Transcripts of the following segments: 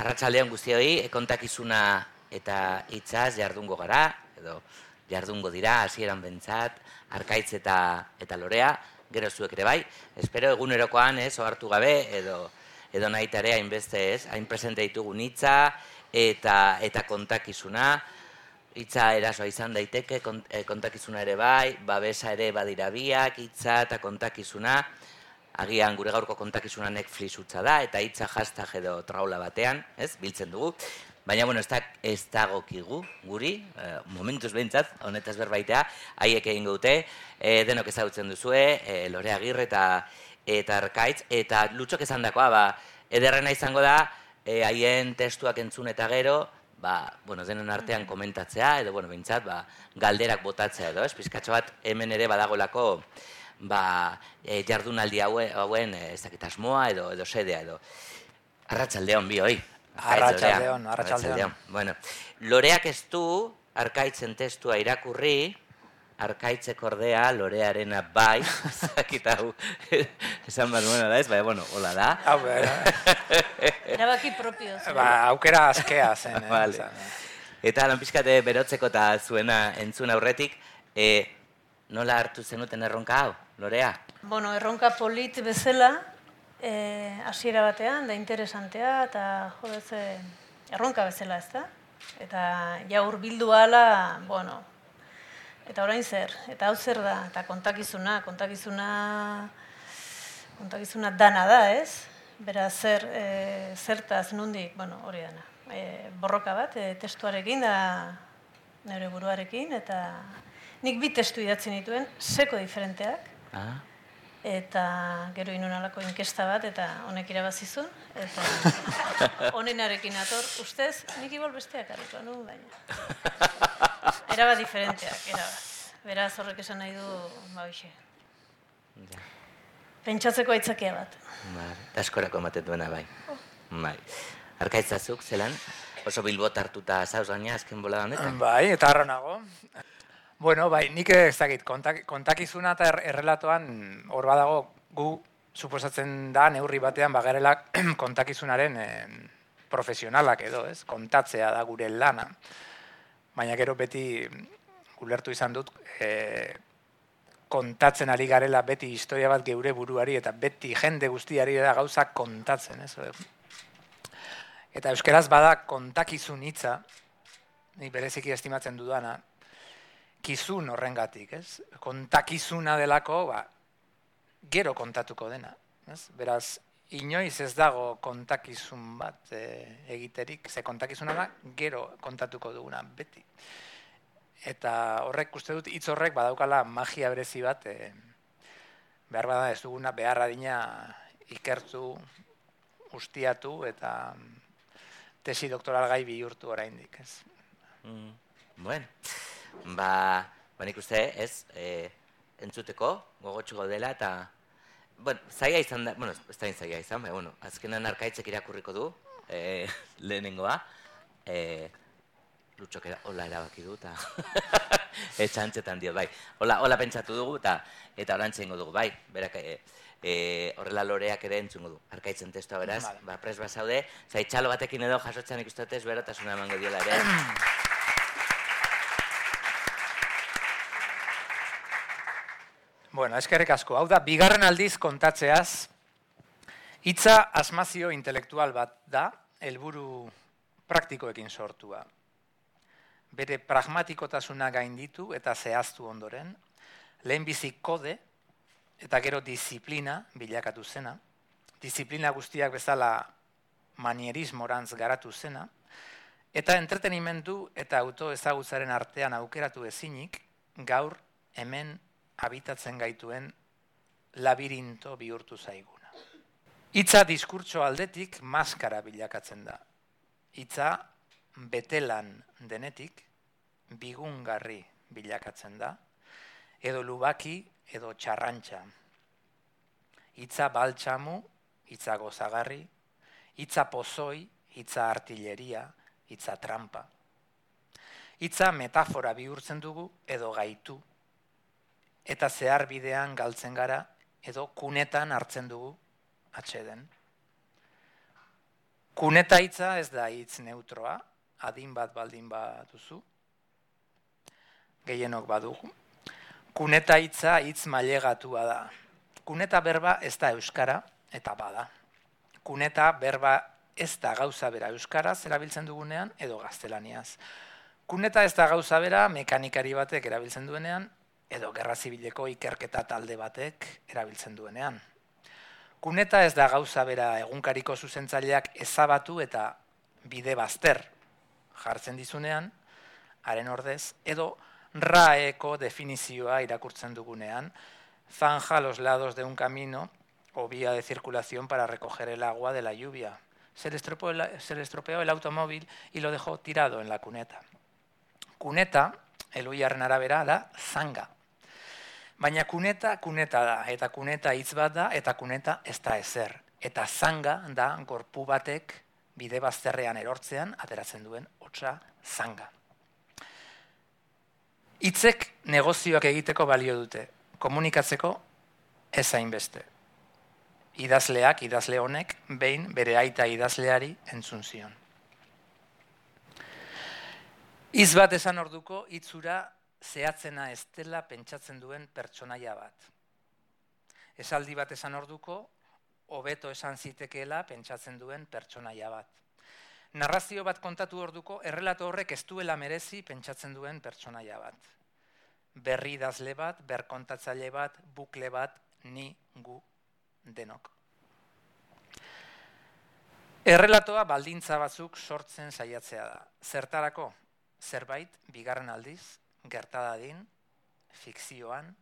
Arratsaldean guztioi, kontakizuna eta hitzaz jardungo gara, edo jardungo dira, hasieran bentsat, arkaitz eta, eta lorea, gero zuek ere bai. Espero egunerokoan ez, ohartu gabe, edo, edo nahi tarea hainbeste ez, hain presente ditugun hitza eta, eta kontakizuna, hitza erasoa izan daiteke, eh, kontakizuna ere bai, babesa ere badira biak, hitza eta kontakizuna, agian gure gaurko kontakizuna Netflix utza da, eta hitza hashtag edo traula batean, ez, biltzen dugu. Baina, bueno, ez, da, ez dagokigu, guri, e, momentuz behintzat, honetaz berbaitea, haiek egin dute, e, denok ezagutzen duzue, e, lore agirre eta, eta arkaitz, eta lutxok esan dakoa, ba, ederrena izango da, e, haien testuak entzun eta gero, ba, bueno, denen artean komentatzea, edo, bueno, behintzat, ba, galderak botatzea edo, ez, pizkatxo bat hemen ere badagolako, ba, e, jardunaldi hauen, hauen e, ez dakit asmoa edo edo sedea edo. Arratsaldeon bi hoi. Arratsaldeon, arratsaldeon. Bueno, loreak ez du arkaitzen testua irakurri, arkaitzek ordea lorearena bai, zakit hau, esan bat da ez, bai, bueno, hola da. Hau, bai, Erabaki propio. Ba, aukera askea zen. Eh, vale. Eta lan pixkate berotzeko eta zuena entzun aurretik, e, nola hartu zenuten erronka hau? Lorea? Bueno, erronka polit bezala, eh, hasiera batean, da interesantea, eta jodez, erronka bezala ez da. Eta ja bildu ala, bueno, eta orain zer, eta hau zer da, eta kontakizuna, kontakizuna, kontakizuna dana da, ez? Bera, zer, e, zertaz nundik, bueno, hori dana. E, borroka bat, e, testuarekin da, nire buruarekin, eta nik bi testu idatzen dituen, seko diferenteak, Ah. Eta gero inun alako inkesta bat, eta honek irabazizun. Eta honenarekin ator, ustez, nik ibol besteak harritu anu, baina. Eraba diferenteak, eraba. Beraz horrek esan nahi du, ba hoxe. Ja. Pentsatzeko aitzakia bat. Ba, askorako ematen duena bai. Oh. Bai. Arkaitzazuk, zelan? Oso bilbot hartuta zauz gaina azken bola honetan? Bai, eta harro nago. Bueno, bai, nik ez dakit, kontak, kontakizuna eta errelatoan hor badago gu suposatzen da neurri batean bagarela kontakizunaren profesionalak edo, ez? Kontatzea da gure lana. Baina gero beti ulertu izan dut e, kontatzen ari garela beti historia bat geure buruari eta beti jende guztiari da gauza kontatzen, ez? Eta euskeraz bada kontakizun hitza, ni bereziki estimatzen dudana, kizun horrengatik, ez? Kontakizuna delako, ba, gero kontatuko dena, ez? Beraz, inoiz ez dago kontakizun bat e, egiterik, ze kontakizuna da, gero kontatuko duguna, beti. Eta horrek uste dut, hitz horrek badaukala magia berezi bat, e, behar bada ez duguna beharra dina ikertu, ustiatu, eta tesi doktoral gai bihurtu oraindik, ez? Mm, bueno, ba, ba nik uste, ez, e, entzuteko, gogotxu gaudela, eta, bueno, zaila izan da, bueno, ez da zaila izan, baina, bueno, azkenan arkaitzek irakurriko du, e, lehenengoa, e, lutxok hola erabaki du, eta etxantzetan dio, bai, hola, hola pentsatu dugu, eta eta orantxe dugu, bai, berak, e, e, horrela loreak ere entzungo du, arkaitzen testua beraz, vale. ba, pres bazaude, zaitxalo batekin edo jasotzen ikustatez, berotasuna emango diola ere. Bueno, eskerrik asko. Hau da, bigarren aldiz kontatzeaz, hitza asmazio intelektual bat da, helburu praktikoekin sortua. Bere pragmatikotasuna gainditu eta zehaztu ondoren, lehenbizi kode eta gero disiplina bilakatu zena, disiplina guztiak bezala manierismorantz garatu zena, eta entretenimendu eta auto ezagutzaren artean aukeratu ezinik, gaur hemen habitatzen gaituen labirinto bihurtu zaiguna. Hitza diskurtso aldetik maskara bilakatzen da. Hitza betelan denetik bigungarri bilakatzen da, edo lubaki edo txarrantxa. Hitza baltsamu, hitza gozagarri, hitza pozoi, hitza artilleria, hitza trampa. Hitza metafora bihurtzen dugu edo gaitu eta zehar bidean galtzen gara edo kunetan hartzen dugu atxeden. Kuneta hitza ez da hitz neutroa, adin bat baldin bat duzu, gehienok badugu. Kuneta hitza hitz mailegatua da. Kuneta berba ez da euskara eta bada. Kuneta berba ez da gauza bera euskaraz erabiltzen dugunean edo gaztelaniaz. Kuneta ez da gauza bera mekanikari batek erabiltzen duenean edo gerra zibileko ikerketa talde batek erabiltzen duenean. Kuneta ez da gauza bera egunkariko zuzentzaileak ezabatu eta bide bazter jartzen dizunean, haren ordez, edo raeko definizioa irakurtzen dugunean, zanja los lados de un camino o vía de circulación para recoger el agua de la lluvia. Se le, estropeó el, se le estropeó el automóvil y lo dejó tirado en la cuneta. Kuneta, eluiarren arabera, da zanga. Baina kuneta, kuneta da, eta kuneta hitz bat da, eta kuneta ez da ezer. Eta zanga da gorpu batek bide bazterrean erortzean ateratzen duen hotza zanga. Hitzek negozioak egiteko balio dute, komunikatzeko ez hainbeste. Idazleak, idazle honek, behin bere aita idazleari entzun zion. Iz bat esan orduko hitzura zehatzena estela pentsatzen duen pertsonaia bat. Esaldi bat esan orduko, hobeto esan zitekeela pentsatzen duen pertsonaia bat. Narrazio bat kontatu orduko, errelato horrek ez duela merezi pentsatzen duen pertsonaia bat. Berri dazle bat, berkontatzaile bat, bukle bat, ni gu denok. Errelatoa baldintza batzuk sortzen saiatzea da. Zertarako, zerbait, bigarren aldiz, gertadadin, fikzioan,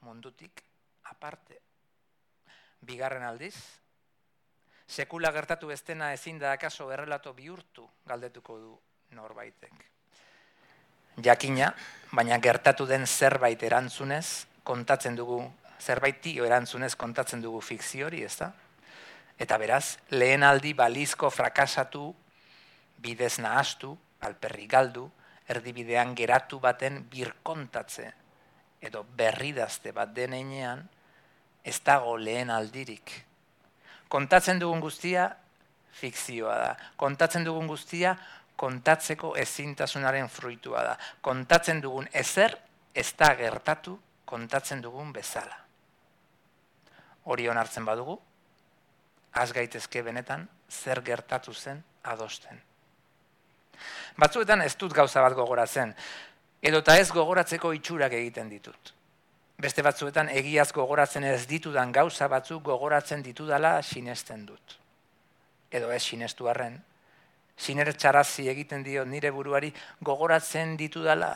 mundutik, aparte. Bigarren aldiz, sekula gertatu estena ezin da akaso errelato bihurtu galdetuko du norbaitek. Jakina, baina gertatu den zerbait erantzunez, kontatzen dugu, zerbait tio erantzunez kontatzen dugu fikziori, ez da? Eta beraz, lehen aldi balizko frakasatu, bidez nahastu, alperri galdu, erdibidean geratu baten birkontatze, edo berridazte bat denean, ez dago lehen aldirik, kontatzen dugun guztia fikzioa da. Kontatzen dugun guztia kontatzeko ezintasunaren fruitua da. Kontatzen dugun ezer ez da gertatu kontatzen dugun bezala. Hori hartzen badugu, az gaitezke benetan zer gertatu zen adosten. Batzuetan ez dut gauza bat gogoratzen, edota ez gogoratzeko itxurak egiten ditut beste batzuetan egiaz gogoratzen ez ditudan gauza batzuk gogoratzen ditudala sinesten dut. Edo ez sinestu arren, sinertxarazi egiten dio nire buruari gogoratzen ditudala,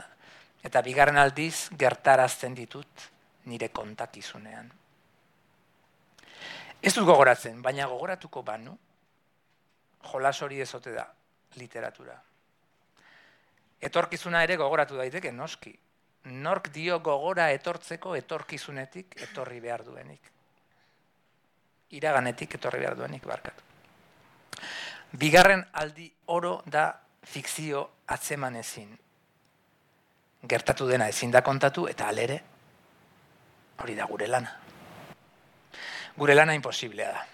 eta bigarren aldiz gertarazten ditut nire kontakizunean. Ez dut gogoratzen, baina gogoratuko banu, jolas hori ezote da, literatura. Etorkizuna ere gogoratu daiteke, noski, nork dio gogora etortzeko etorkizunetik etorri behar duenik. Iraganetik etorri behar duenik barkatu. Bigarren aldi oro da fikzio atzeman ezin. Gertatu dena ezin da kontatu eta alere hori da gure lana. Gure lana imposiblea da.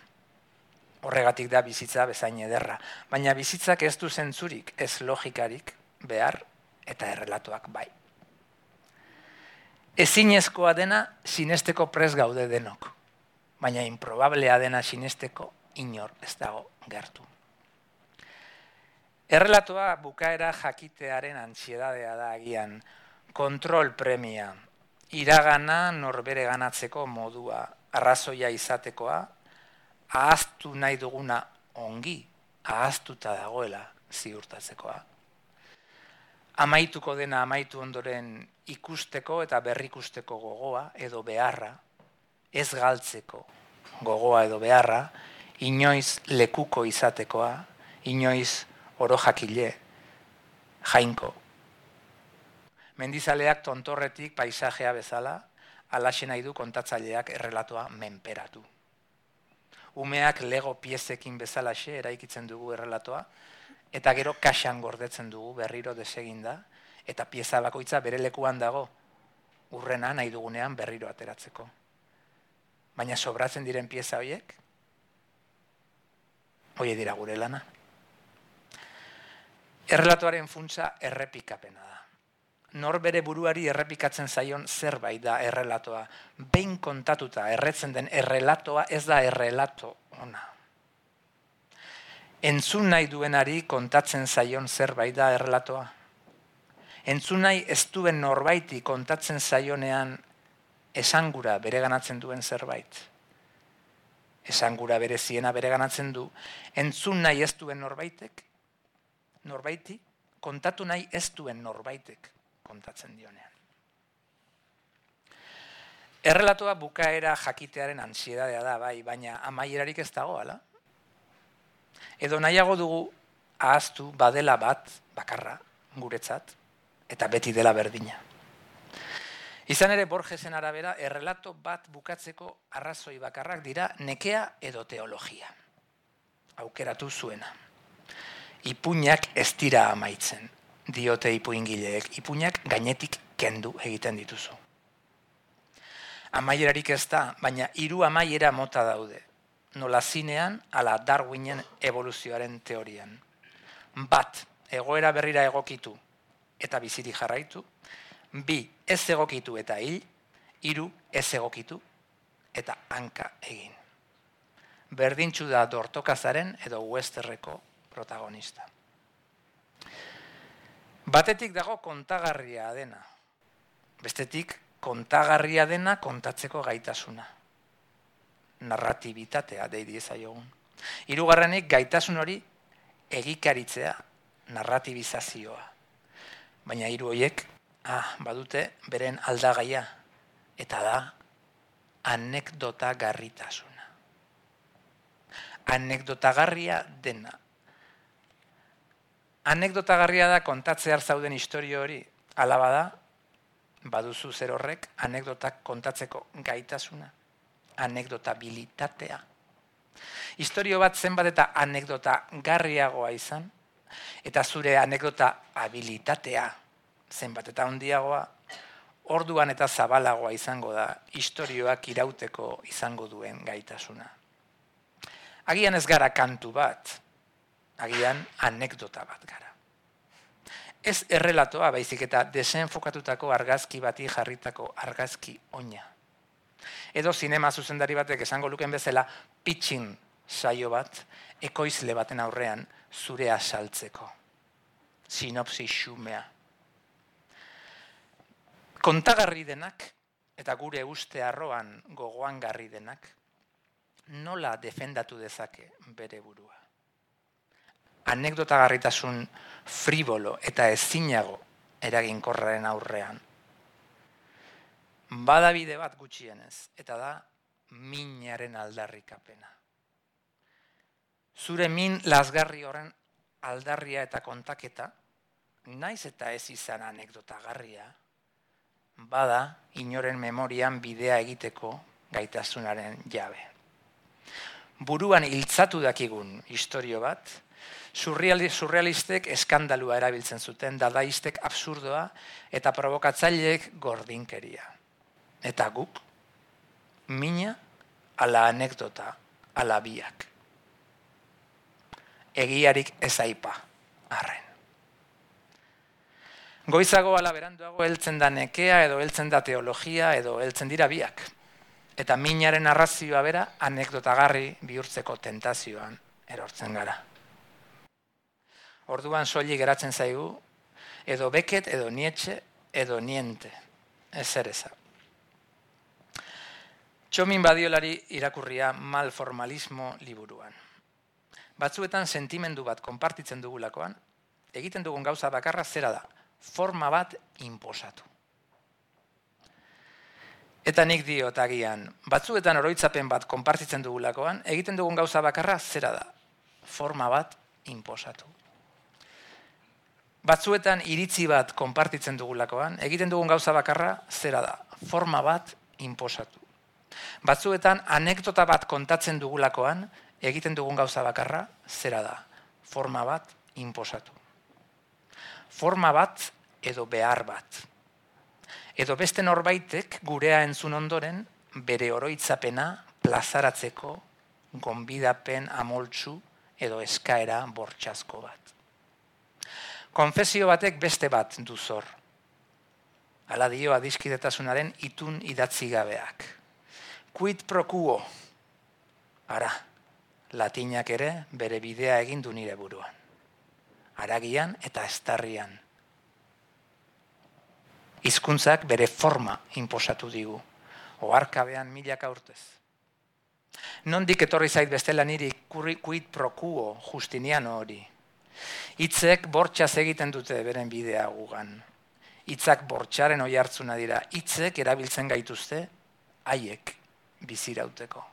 Horregatik da bizitza bezain ederra. Baina bizitzak ez du zentzurik, ez logikarik, behar eta errelatuak bai ezinezkoa dena sinesteko pres gaude denok. Baina improbablea dena sinesteko inor ez dago gertu. Errelatoa bukaera jakitearen antsiedadea da agian, kontrol premia, iragana norbere ganatzeko modua, arrazoia izatekoa, ahaztu nahi duguna ongi, ahaztuta dagoela ziurtatzekoa amaituko dena amaitu ondoren ikusteko eta berrikusteko gogoa edo beharra, ez galtzeko gogoa edo beharra, inoiz lekuko izatekoa, inoiz oro jakile, jainko. Mendizaleak tontorretik paisajea bezala, alaxe nahi du kontatzaileak errelatoa menperatu. Umeak lego piezekin bezalaxe eraikitzen dugu errelatoa, eta gero kaxan gordetzen dugu berriro desegin da, eta pieza bakoitza bere lekuan dago, urrena nahi dugunean berriro ateratzeko. Baina sobratzen diren pieza horiek, Hoi dira gure lana. Errelatuaren funtza errepikapena da. Nor bere buruari errepikatzen zaion zerbait da errelatoa. Behin kontatuta erretzen den errelatoa ez da errelato ona. Entzun nahi duenari kontatzen zaion zerbait da errelatoa. Entzun nahi ez duen norbaiti kontatzen zaionean esangura bere ganatzen duen zerbait. Esangura bere ziena bere ganatzen du. Entzun nahi ez duen norbaitek, norbaiti, kontatu nahi ez duen norbaitek kontatzen dionean. Errelatoa bukaera jakitearen ansiedadea da, bai, baina amaierarik ez dago, ala? Edo nahiago dugu ahaztu badela bat, bakarra, guretzat, eta beti dela berdina. Izan ere Borgesen arabera, errelato bat bukatzeko arrazoi bakarrak dira nekea edo teologia. Aukeratu zuena ipuinak ez dira amaitzen, diote ipuingileek, ipuinak gainetik kendu egiten dituzu. Amaierarik ez da, baina hiru amaiera mota daude, nola zinean, ala Darwinen evoluzioaren teorian. Bat, egoera berrira egokitu eta biziri jarraitu, bi, ez egokitu eta hil, hiru ez egokitu eta hanka egin. Berdintxu da dortokazaren edo westerreko protagonista. Batetik dago kontagarria dena. Bestetik kontagarria dena kontatzeko gaitasuna. Narratibitatea deidi ezaiogun. Hirugarrenik gaitasun hori egikaritzea, narratibizazioa. Baina hiru hoiek ah, badute beren aldagaia eta da anekdota garritasuna. Anekdotagarria dena anekdotagarria da kontatzear zauden historio hori, alaba da, baduzu zer horrek, anekdotak kontatzeko gaitasuna, anekdotabilitatea. Historio bat zenbat eta anekdota garriagoa izan, eta zure anekdota habilitatea zenbat eta handiagoa, orduan eta zabalagoa izango da, historioak irauteko izango duen gaitasuna. Agian ez gara kantu bat, agian anekdota bat gara. Ez errelatoa baizik eta desenfokatutako argazki bati jarritako argazki oina. Edo zinema zuzendari batek esango luken bezala pitching saio bat ekoizle baten aurrean zurea saltzeko. Sinopsi xumea. Kontagarri denak eta gure uste arroan gogoan garri denak nola defendatu dezake bere burua anekdotagarritasun fribolo eta ezinago eraginkorraren aurrean. Badabide bat gutxienez, eta da minaren aldarrikapena. Zure min lasgarri horren aldarria eta kontaketa, naiz eta ez izan anekdotagarria, bada inoren memorian bidea egiteko gaitasunaren jabe. Buruan hiltzatu dakigun historio bat, surrealistek eskandalua erabiltzen zuten, dadaistek absurdoa eta provokatzaileek gordinkeria. Eta guk, mina ala anekdota ala biak. Egiarik ez aipa, arren. Goizago ala beranduago heltzen da nekea edo heltzen da teologia edo heltzen dira biak. Eta minaren arrazioa bera anekdotagarri bihurtzeko tentazioan erortzen gara orduan soili geratzen zaigu, edo beket, edo nietxe, edo niente. Ez zer eza. Txomin badiolari irakurria malformalismo liburuan. Batzuetan sentimendu bat konpartitzen dugulakoan, egiten dugun gauza bakarra zera da, forma bat inposatu. Eta nik dio tagian, batzuetan oroitzapen bat konpartitzen dugulakoan, egiten dugun gauza bakarra zera da, forma bat inposatu batzuetan iritzi bat konpartitzen dugulakoan, egiten dugun gauza bakarra zera da, forma bat inposatu. Batzuetan anekdota bat kontatzen dugulakoan, egiten dugun gauza bakarra zera da, forma bat inposatu. Forma bat edo behar bat. Edo beste norbaitek gurea entzun ondoren bere oroitzapena plazaratzeko gonbidapen amoltsu edo eskaera bortxazko bat. Konfesio batek beste bat du zor. Ala dio adiskidetasunaren itun idatzi gabeak. Quid pro quo. Ara, latinak ere bere bidea egin du nire buruan. Aragian eta estarrian. Hizkuntzak bere forma inposatu digu. Oarkabean milaka urtez. Nondik etorri zait bestela niri quid pro quo justiniano hori. Hitzek bortxaz egiten dute beren bidea gugan. Hitzak bortxaren oi hartzuna dira. Hitzek erabiltzen gaituzte haiek bizirauteko.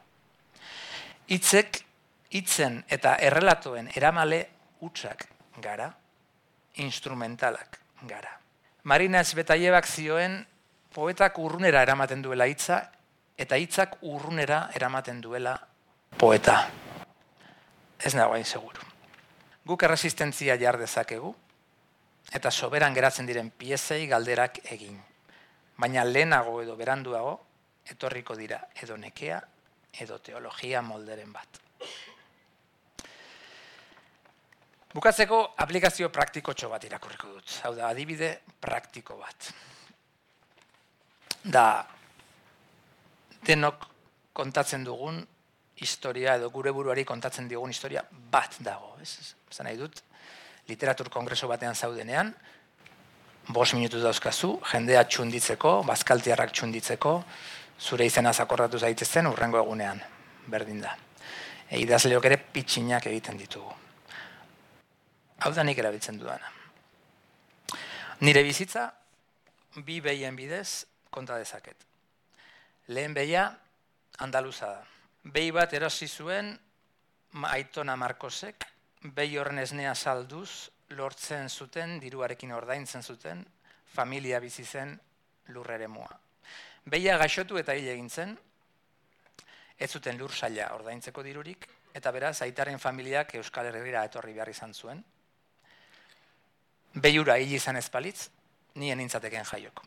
Hitzek hitzen eta errelatoen eramale utxak gara, instrumentalak gara. Marina Ezbetaiebak zioen poetak urrunera eramaten duela hitza eta hitzak urrunera eramaten duela poeta. Ez nago hain seguru. Guk erresistentzia jar dezakegu eta soberan geratzen diren piezei galderak egin. Baina lehenago edo beranduago etorriko dira edo nekea edo teologia molderen bat. Bukatzeko aplikazio praktiko bat irakurriko dut. Hau da, adibide praktiko bat. Da, denok kontatzen dugun historia edo gure buruari kontatzen digun historia bat dago. Ez, ez nahi dut, literatur kongreso batean zaudenean, bos minutu dauzkazu, jendea txunditzeko, bazkaltiarrak txunditzeko, zure izena zakordatu zaitezen urrengo egunean, berdin da. E, idazleok ere pitxinak egiten ditugu. Hau da nik erabiltzen dudana. Nire bizitza, bi behien bidez konta dezaket. Lehen behia, Andaluza da. Behi bat erosi zuen, Aitona Markosek, behi horren esnea salduz, lortzen zuten, diruarekin ordaintzen zuten, familia bizi zen lurrere mua. Behia gaixotu eta hil egin zen, ez zuten lur saia ordaintzeko dirurik, eta beraz, aitaren familiak Euskal Herriera etorri behar izan zuen, behiura hil izan ezpalitz, nien nintzateken jaioko.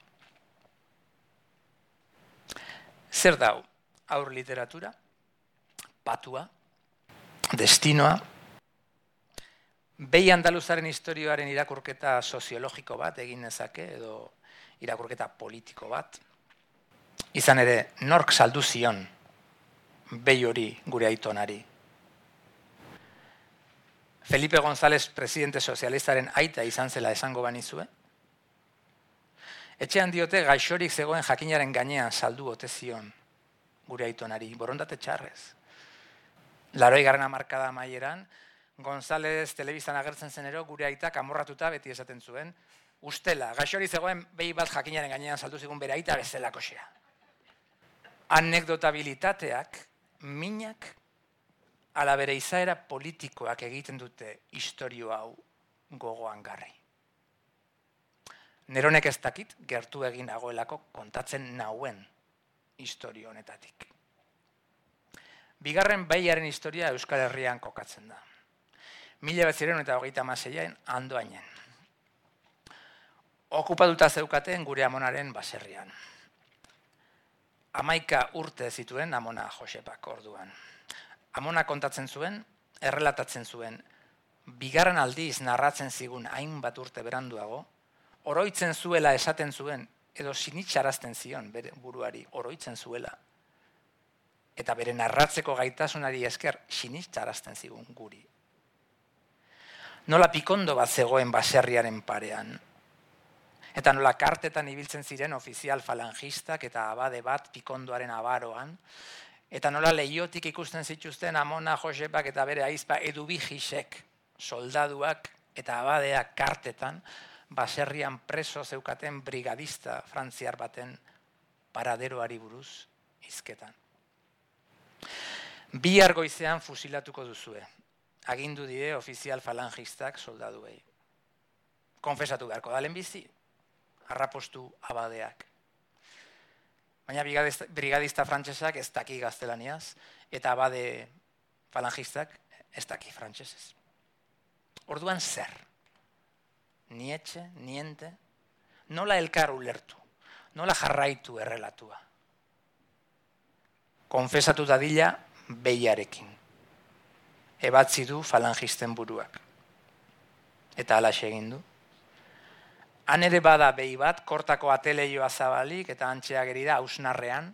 Zer dau, aur literatura, patua, destinoa, behi andaluzaren historioaren irakurketa soziologiko bat egin nezake, edo irakurketa politiko bat, izan ere, nork saldu zion behi hori gure aitonari, Felipe González presidente sozialistaren aita izan zela esango banizue. Etxean diote gaixorik zegoen jakinaren gainean saldu ote zion gure aitonari, borondate txarrez. Laroi garrana markada maieran, González telebizan agertzen zenero gure aitak amorratuta beti esaten zuen, ustela, gaixori zegoen behi bat jakinaren gainean saldu zigun bere aita bezalako xea. Anekdotabilitateak, minak ala bere izaera politikoak egiten dute historio hau gogoan garri. Neronek ez dakit gertu egin dagoelako kontatzen nauen historio honetatik. Bigarren baiaren historia Euskal Herrian kokatzen da. Mila betziren eta hogeita maseiaen andoainen. Okupatuta zeukaten gure amonaren baserrian. Amaika urte zituen amona Josepak orduan amona kontatzen zuen, errelatatzen zuen, bigarren aldiz narratzen zigun hainbat urte beranduago, oroitzen zuela esaten zuen, edo sinitxarazten zion bere buruari, oroitzen zuela. Eta bere narratzeko gaitasunari esker sinitxarazten zigun guri. Nola pikondo bat zegoen baserriaren parean. Eta nola kartetan ibiltzen ziren ofizial falangistak eta abade bat pikondoaren abaroan, eta nola lehiotik ikusten zituzten Amona Josepak eta bere aizpa edubijisek soldaduak eta abadeak kartetan baserrian preso zeukaten brigadista frantziar baten paraderoari buruz izketan. Bi argoizean fusilatuko duzue. Agindu die ofizial falangistak soldaduei. Konfesatu beharko dalen bizi, harrapostu abadeak. Baina brigadista frantsesak ez daki gaztelaniaz, eta bade falangistak ez daki frantsesez. Orduan zer? Nietxe, niente, nola elkar ulertu, nola jarraitu errelatua. Konfesatu dadila behiarekin. ebatzi du falangisten buruak. Eta ala egin du. Han ere bada behi bat, kortako ateleioa zabalik eta antxea geri da hausnarrean.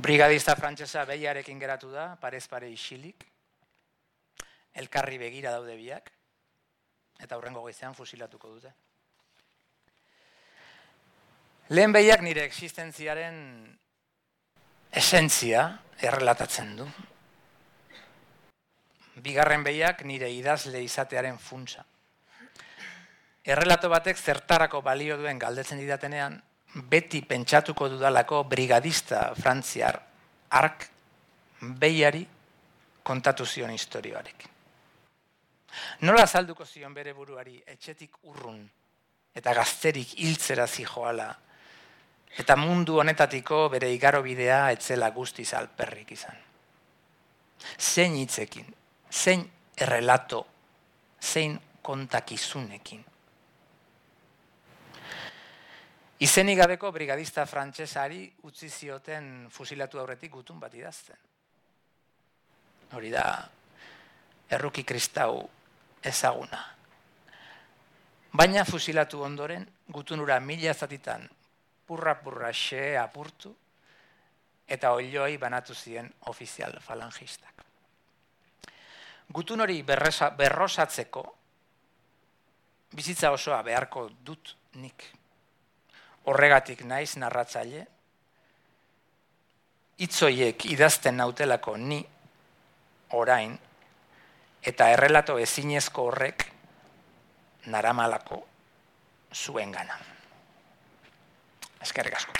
Brigadista frantsesa behiarekin geratu da, parez pare isilik. Elkarri begira daude biak. Eta hurrengo goizean fusilatuko dute. Lehen behiak nire existentziaren esentzia errelatatzen du. Bigarren behiak nire idazle izatearen funtsa. Errelato batek zertarako balio duen galdetzen didatenean, beti pentsatuko dudalako brigadista frantziar ark behiari kontatu zion historioarek. Nola azalduko zion bere buruari etxetik urrun eta gazterik hiltzera zijoala eta mundu honetatiko bere igaro bidea etzela guztiz alperrik izan. Zein hitzekin, zein errelato, zein kontakizunekin. Izenik gabeko brigadista frantsesari utzi zioten fusilatu aurretik gutun bat idazten. Hori da, erruki kristau ezaguna. Baina fusilatu ondoren, gutunura mila zatitan purra-purra xe apurtu, eta oilioi banatu ziren ofizial falangistak. Gutun hori berrosatzeko, bizitza osoa beharko dut nik. Horregatik naiz narratzaile, itzoiek idazten nautelako ni orain, eta errelato ezinezko horrek naramalako zuen gana. Eskerrik asko.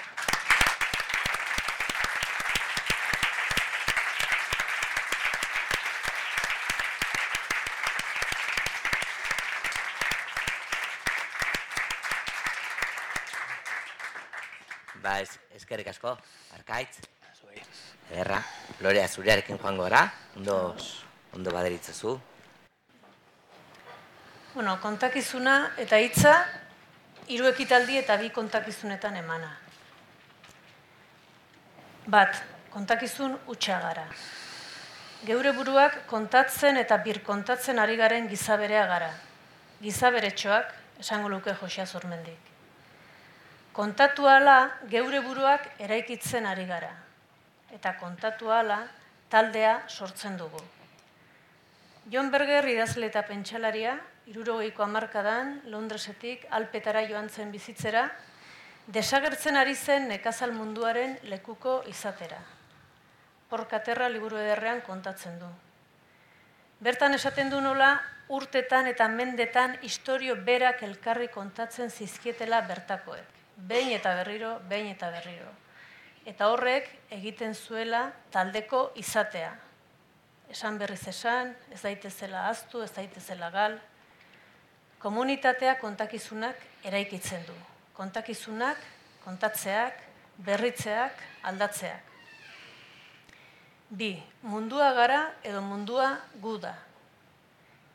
Ba, ez, eskerrik asko, arkaitz. Ederra, lorea zurearekin joango gara, ondo, ondo baderitzazu. Bueno, kontakizuna eta hitza hiru ekitaldi eta bi kontakizunetan emana. Bat, kontakizun utxa gara. Geure buruak kontatzen eta bir kontatzen ari garen gizaberea gara. Gizaberetxoak, esango luke Josia Zormendik. Kontatu ala geure buruak eraikitzen ari gara. Eta kontatu ala taldea sortzen dugu. John Berger idazle eta pentsalaria, irurogeiko amarkadan, Londresetik alpetara joan zen bizitzera, desagertzen ari zen nekazal munduaren lekuko izatera. Porkaterra liburu ederrean kontatzen du. Bertan esaten du nola, urtetan eta mendetan historio berak elkarri kontatzen zizkietela bertakoek. Behin eta berriro, behin eta berriro. Eta horrek egiten zuela taldeko izatea. Esan berriz esan, ez daitezela aztu, ez daitezela gal, komunitatea kontakizunak eraikitzen du. Kontakizunak, kontatzeak, berritzeak, aldatzeak. Bi, mundua gara edo mundua gu da.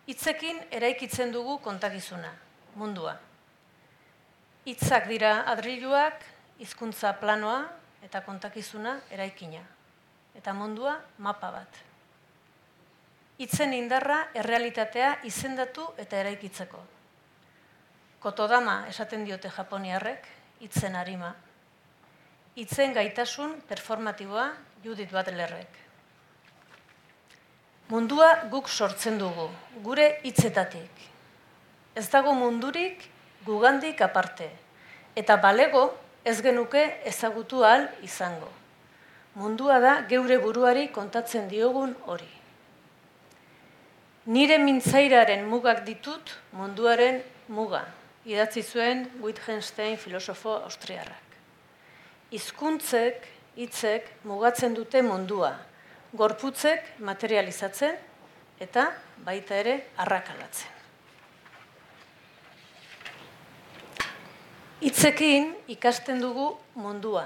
Hitzekin eraikitzen dugu kontakizuna, mundua. Hitzak dira adriluak, hizkuntza planoa eta kontakizuna eraikina. Eta mundua mapa bat. Hitzen indarra errealitatea izendatu eta eraikitzeko. Kotodama esaten diote Japoniarrek, hitzen arima. Hitzen gaitasun performatiboa Judith Butlerrek. Mundua guk sortzen dugu, gure hitzetatik. Ez dago mundurik gugandik aparte. Eta balego ez genuke ezagutu ahal izango. Mundua da geure buruari kontatzen diogun hori. Nire mintzairaren mugak ditut munduaren muga idatzi zuen Wittgenstein filosofo austriarrak. Hizkuntzek, hitzek mugatzen dute mundua, gorputzek materializatzen eta baita ere arrakalatzen. Hitzekin ikasten dugu mundua,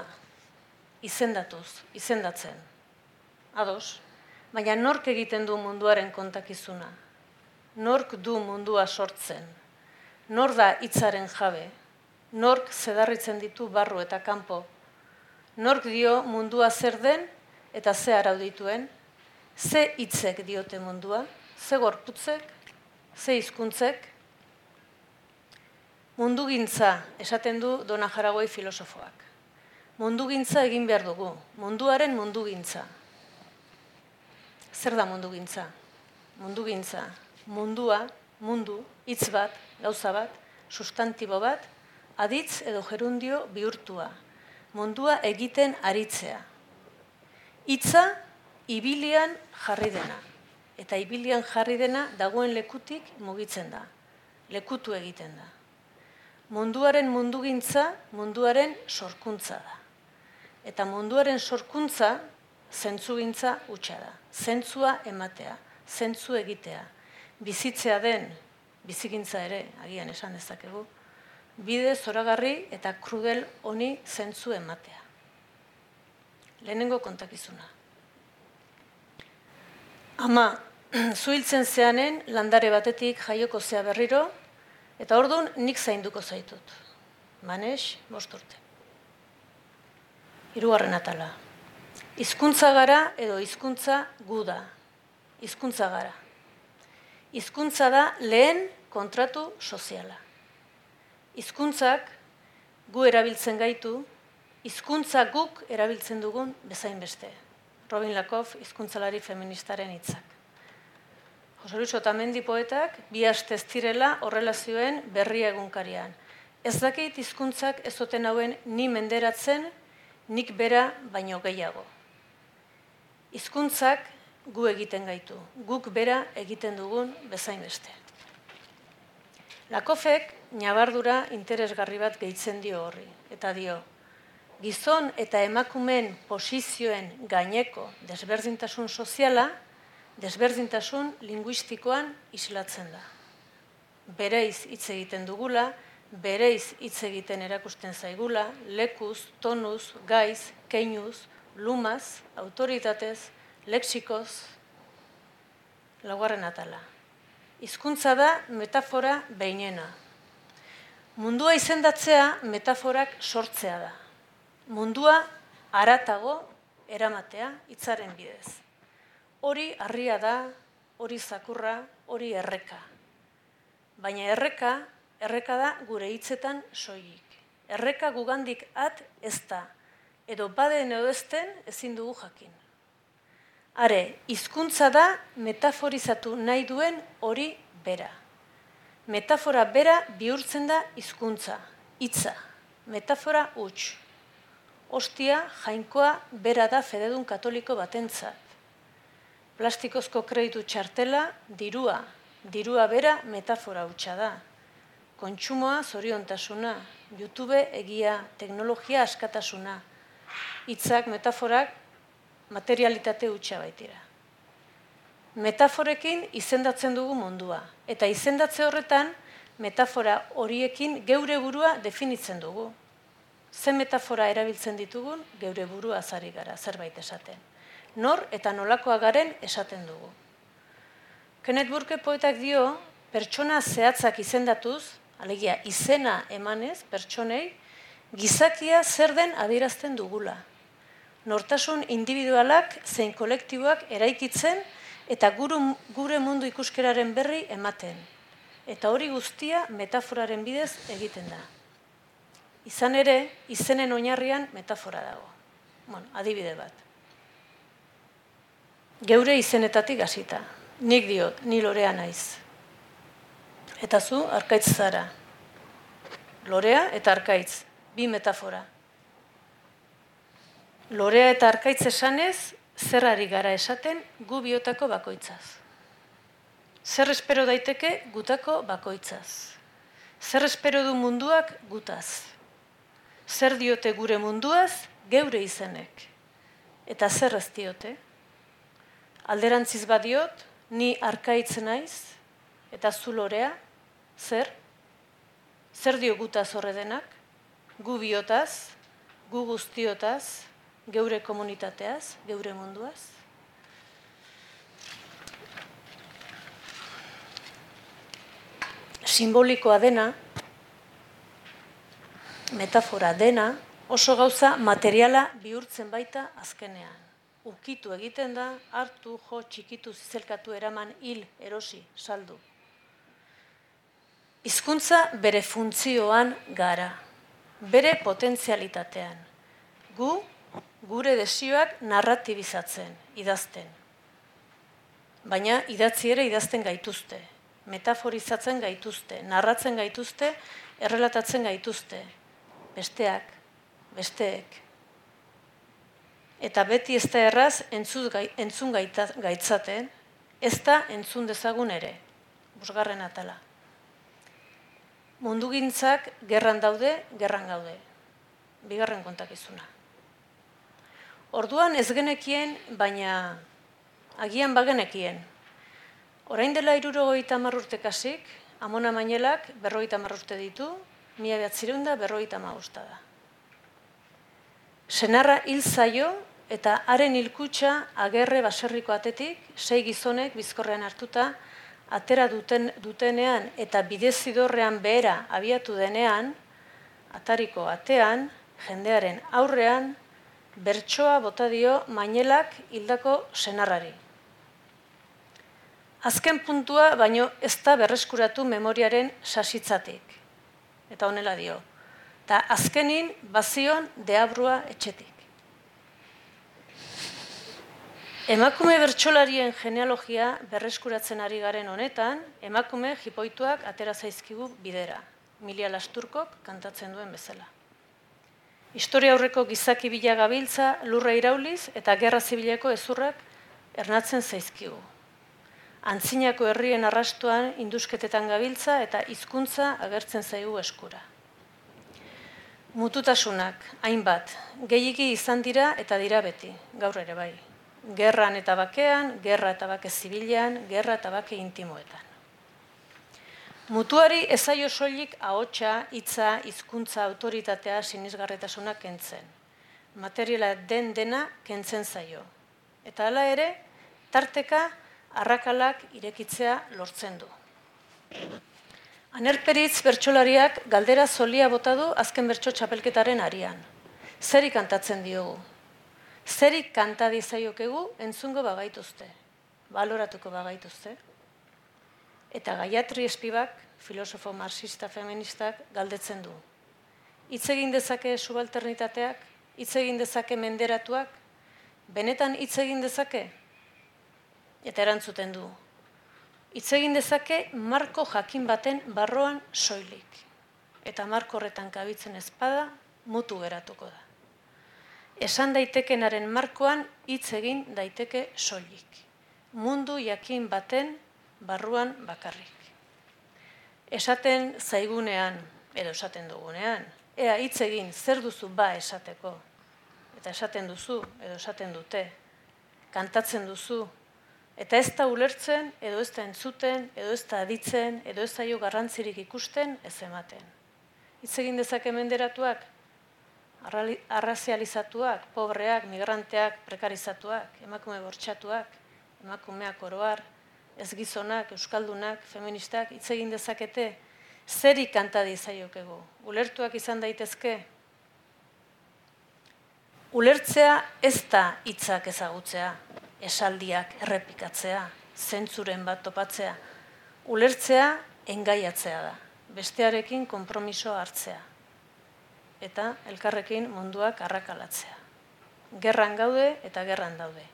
izendatuz, izendatzen. Ados, baina nork egiten du munduaren kontakizuna? Nork du mundua sortzen? nor da hitzaren jabe, nork zedarritzen ditu barru eta kanpo, nork dio mundua zer den eta ze arau dituen, ze hitzek diote mundua, ze gorputzek, ze hizkuntzek, mundugintza esaten du Dona Jaragoi filosofoak. Mundugintza egin behar dugu, munduaren mundugintza. Zer da mundugintza? Mundugintza, mundua, mundu, hitz bat, gauza bat, sustantibo bat, aditz edo gerundio bihurtua. Mundua egiten aritzea. Hitza ibilian jarri dena. Eta ibilian jarri dena dagoen lekutik mugitzen da. Lekutu egiten da. Munduaren mundugintza, munduaren sorkuntza da. Eta munduaren sorkuntza, zentzugintza utxa da. Zentzua ematea, zentzu egitea. Bizitzea den, bizikintza ere, agian esan dezakegu, bide zoragarri eta krudel honi zentzu ematea. Lehenengo kontakizuna. Ama, zuhiltzen zeanen landare batetik jaioko zea berriro, eta orduan nik zainduko zaitut. Manes, bosturte. Hirugarren atala. Hizkuntza gara edo hizkuntza gu da. Hizkuntza gara. Hizkuntza da lehen kontratu soziala. Hizkuntzak gu erabiltzen gaitu, hizkuntza guk erabiltzen dugun bezain beste. Robin Lakoff hizkuntzalari feministaren hitzak. Jose Luis Otamendi poetak bi aste ez direla horrelazioen berria egunkarian. Ez dakit hizkuntzak ez zoten hauen ni menderatzen, nik bera baino gehiago. Hizkuntzak gu egiten gaitu, guk bera egiten dugun bezain beste. Lakofek nabardura interesgarri bat gehitzen dio horri, eta dio, gizon eta emakumen posizioen gaineko desberdintasun soziala, desberdintasun linguistikoan islatzen da. Bereiz hitz egiten dugula, bereiz hitz egiten erakusten zaigula, lekuz, tonuz, gaiz, keinuz, lumaz, autoritatez, lexikoz, laugarren atala. Hizkuntza da metafora behinena. Mundua izendatzea metaforak sortzea da mundua aratago eramatea hitzaren bidez. Hori harria da, hori zakurra, hori erreka. Baina erreka, erreka da gure hitzetan soilik. Erreka gugandik at ez da, edo baden edo ezten ezin dugu jakin. Are, hizkuntza da metaforizatu nahi duen hori bera. Metafora bera bihurtzen da hizkuntza, hitza. Metafora huts ostia jainkoa bera da fededun katoliko batentzat. Plastikozko kreditu txartela, dirua, dirua bera metafora hutsa da. Kontsumoa zoriontasuna, YouTube egia, teknologia askatasuna, hitzak metaforak materialitate hutsa baitira. Metaforekin izendatzen dugu mundua, eta izendatze horretan metafora horiekin geure burua definitzen dugu. Ze metafora erabiltzen ditugun, geure burua azari gara, zerbait esaten. Nor eta nolakoa garen esaten dugu. Kenneth Burke poetak dio, pertsona zehatzak izendatuz, alegia izena emanez, pertsonei, gizakia zer den adierazten dugula. Nortasun individualak zein kolektiboak eraikitzen eta guru, gure mundu ikuskeraren berri ematen. Eta hori guztia metaforaren bidez egiten da. Izan ere, izenen oinarrian metafora dago. Bueno, adibide bat. Geure izenetatik hasita. Nik diot, ni lorea naiz. Eta zu, arkaitz zara. Lorea eta arkaitz, bi metafora. Lorea eta arkaitz esanez, zerrari gara esaten gu biotako bakoitzaz. Zer espero daiteke gutako bakoitzaz. Zer espero du munduak gutaz zer diote gure munduaz, geure izenek. Eta zer ez diote? Alderantziz badiot, ni arkaitzen naiz, eta zulorea, zer? Zer dio gutaz horre denak? Gu biotaz, gu guztiotaz, geure komunitateaz, geure munduaz? Simbolikoa dena, metafora dena oso gauza materiala bihurtzen baita azkenean. Ukitu egiten da, hartu, jo, txikitu, zizelkatu, eraman, hil, erosi, saldu. Hizkuntza bere funtzioan gara, bere potentzialitatean. Gu, gure desioak narratibizatzen, idazten. Baina idatzi ere idazten gaituzte, metaforizatzen gaituzte, narratzen gaituzte, errelatatzen gaituzte. Besteak, besteek. Eta beti ez da erraz entzun gaitzaten, ez da entzun dezagun ere, busgarren atala. Mundugintzak gerran daude, gerran gaude. Bigarren kontakizuna. Orduan ez genekien, baina agian bagenekien. Orain dela irurogoita marrurte kasik, amona mainelak berroita marrurte ditu, mila behatzirunda berroita magusta da. Senarra hil zaio eta haren hilkutsa agerre baserriko atetik, sei gizonek bizkorrean hartuta, atera duten, dutenean eta bidezidorrean behera abiatu denean, atariko atean, jendearen aurrean, bertsoa bota dio mainelak hildako senarrari. Azken puntua baino ez da berreskuratu memoriaren sasitzatik. Eta honela dio. Ta azkenin bazion deabrua etxetik. Emakume bertsolarien genealogia berreskuratzen ari garen honetan, emakume jipoituak atera zaizkigu bidera. Milia Lasturkok kantatzen duen bezala. Historia aurreko gizaki bila gabiltza, lurra irauliz eta gerra zibileko ezurrak ernatzen zaizkigu. Antzinako herrien arrastuan indusketetan gabiltza eta hizkuntza agertzen zaigu eskura. Mututasunak, hainbat, gehiagi izan dira eta dira beti, gaur ere bai. Gerran eta bakean, gerra eta bake zibilean, gerra eta bake intimoetan. Mutuari ezaio soilik ahotsa, hitza, hizkuntza, autoritatea, sinisgarretasuna kentzen. Materiala den dena kentzen zaio. Eta hala ere, tarteka arrakalak irekitzea lortzen du. Anerperitz bertsolariak galdera zolia bota du azken bertso txapelketaren arian. Zeri kantatzen diogu? Zeri kanta dizaiokegu entzungo bagaituzte? Baloratuko bagaituzte? eta gaiatri espibak, filosofo marxista feministak, galdetzen du. Hitz egin dezake subalternitateak, hitz egin dezake menderatuak, benetan hitz egin dezake? Eta erantzuten du. Hitz egin dezake marko jakin baten barroan soilik. Eta marko horretan kabitzen ezpada, mutu geratuko da. Esan daitekenaren markoan hitz egin daiteke soilik. Mundu jakin baten barruan bakarrik. Esaten zaigunean, edo esaten dugunean, ea hitz egin zer duzu ba esateko, eta esaten duzu, edo esaten dute, kantatzen duzu, eta ez da ulertzen, edo ez da entzuten, edo ez da aditzen, edo ez da jo garrantzirik ikusten, ez ematen. Hitz egin dezake menderatuak, arrazializatuak, pobreak, migranteak, prekarizatuak, emakume bortxatuak, emakumeak oroar, ez gizonak, euskaldunak, feministak, hitz egin dezakete, zeri kanta dizaiokegu. Ulertuak izan daitezke? Ulertzea ez da hitzak ezagutzea, esaldiak errepikatzea, zentzuren bat topatzea. Ulertzea engaiatzea da, bestearekin konpromiso hartzea. Eta elkarrekin munduak arrakalatzea. Gerran gaude eta gerran daude.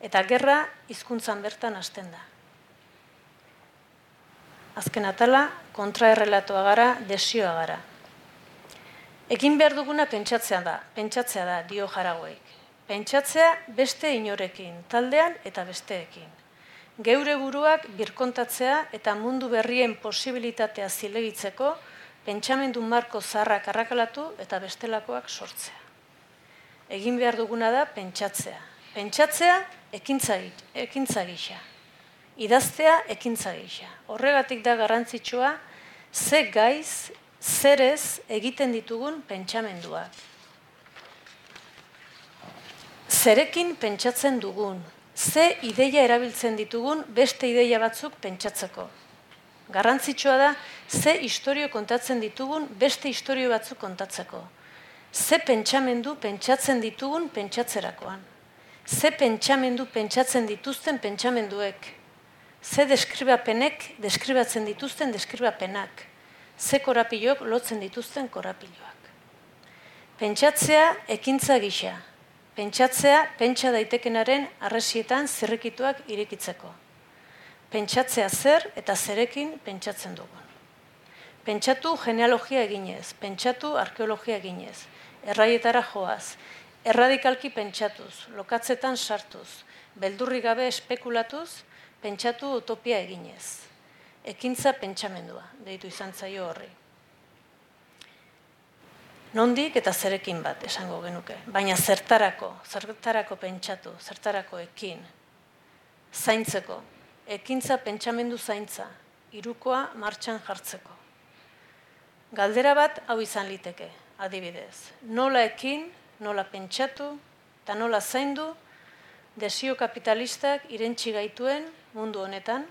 Eta gerra hizkuntzan bertan hasten da. Azken atala, kontraerrelatoa gara, desioa gara. Egin behar duguna pentsatzea da, pentsatzea da, dio jaragoik. Pentsatzea beste inorekin, taldean eta besteekin. Geure buruak birkontatzea eta mundu berrien posibilitatea zilegitzeko, pentsamendu marko zarrak arrakalatu eta bestelakoak sortzea. Egin behar duguna da pentsatzea. Pentsatzea ekintza, ekintza gisa idaztea ekintza gisa. Horregatik da garrantzitsua, ze gaiz, zerez egiten ditugun pentsamenduak. Zerekin pentsatzen dugun, ze ideia erabiltzen ditugun beste ideia batzuk pentsatzeko. Garrantzitsua da, ze historio kontatzen ditugun beste historio batzuk kontatzeko. Ze pentsamendu pentsatzen ditugun pentsatzerakoan. ze pentsamendu pentsatzen dituzten pentsamenduek, ze deskribapenek deskribatzen dituzten deskribapenak, ze korapilok lotzen dituzten korapiloak. Pentsatzea ekintza gisa, pentsatzea pentsa daitekenaren arresietan zerrikituak irekitzeko. Pentsatzea zer eta zerekin pentsatzen dugun. Pentsatu genealogia eginez, pentsatu arkeologia eginez, erraietara joaz, erradikalki pentsatuz, lokatzetan sartuz, beldurri gabe espekulatuz, pentsatu utopia eginez. Ekintza pentsamendua, deitu izan zaio horri. Nondik eta zerekin bat esango genuke, baina zertarako, zertarako pentsatu, zertarako ekin, zaintzeko, ekintza pentsamendu zaintza, irukoa martxan jartzeko. Galdera bat hau izan liteke, adibidez. Nola ekin, nola pentsatu eta nola zaindu desio kapitalistak irentsi gaituen mundu honetan,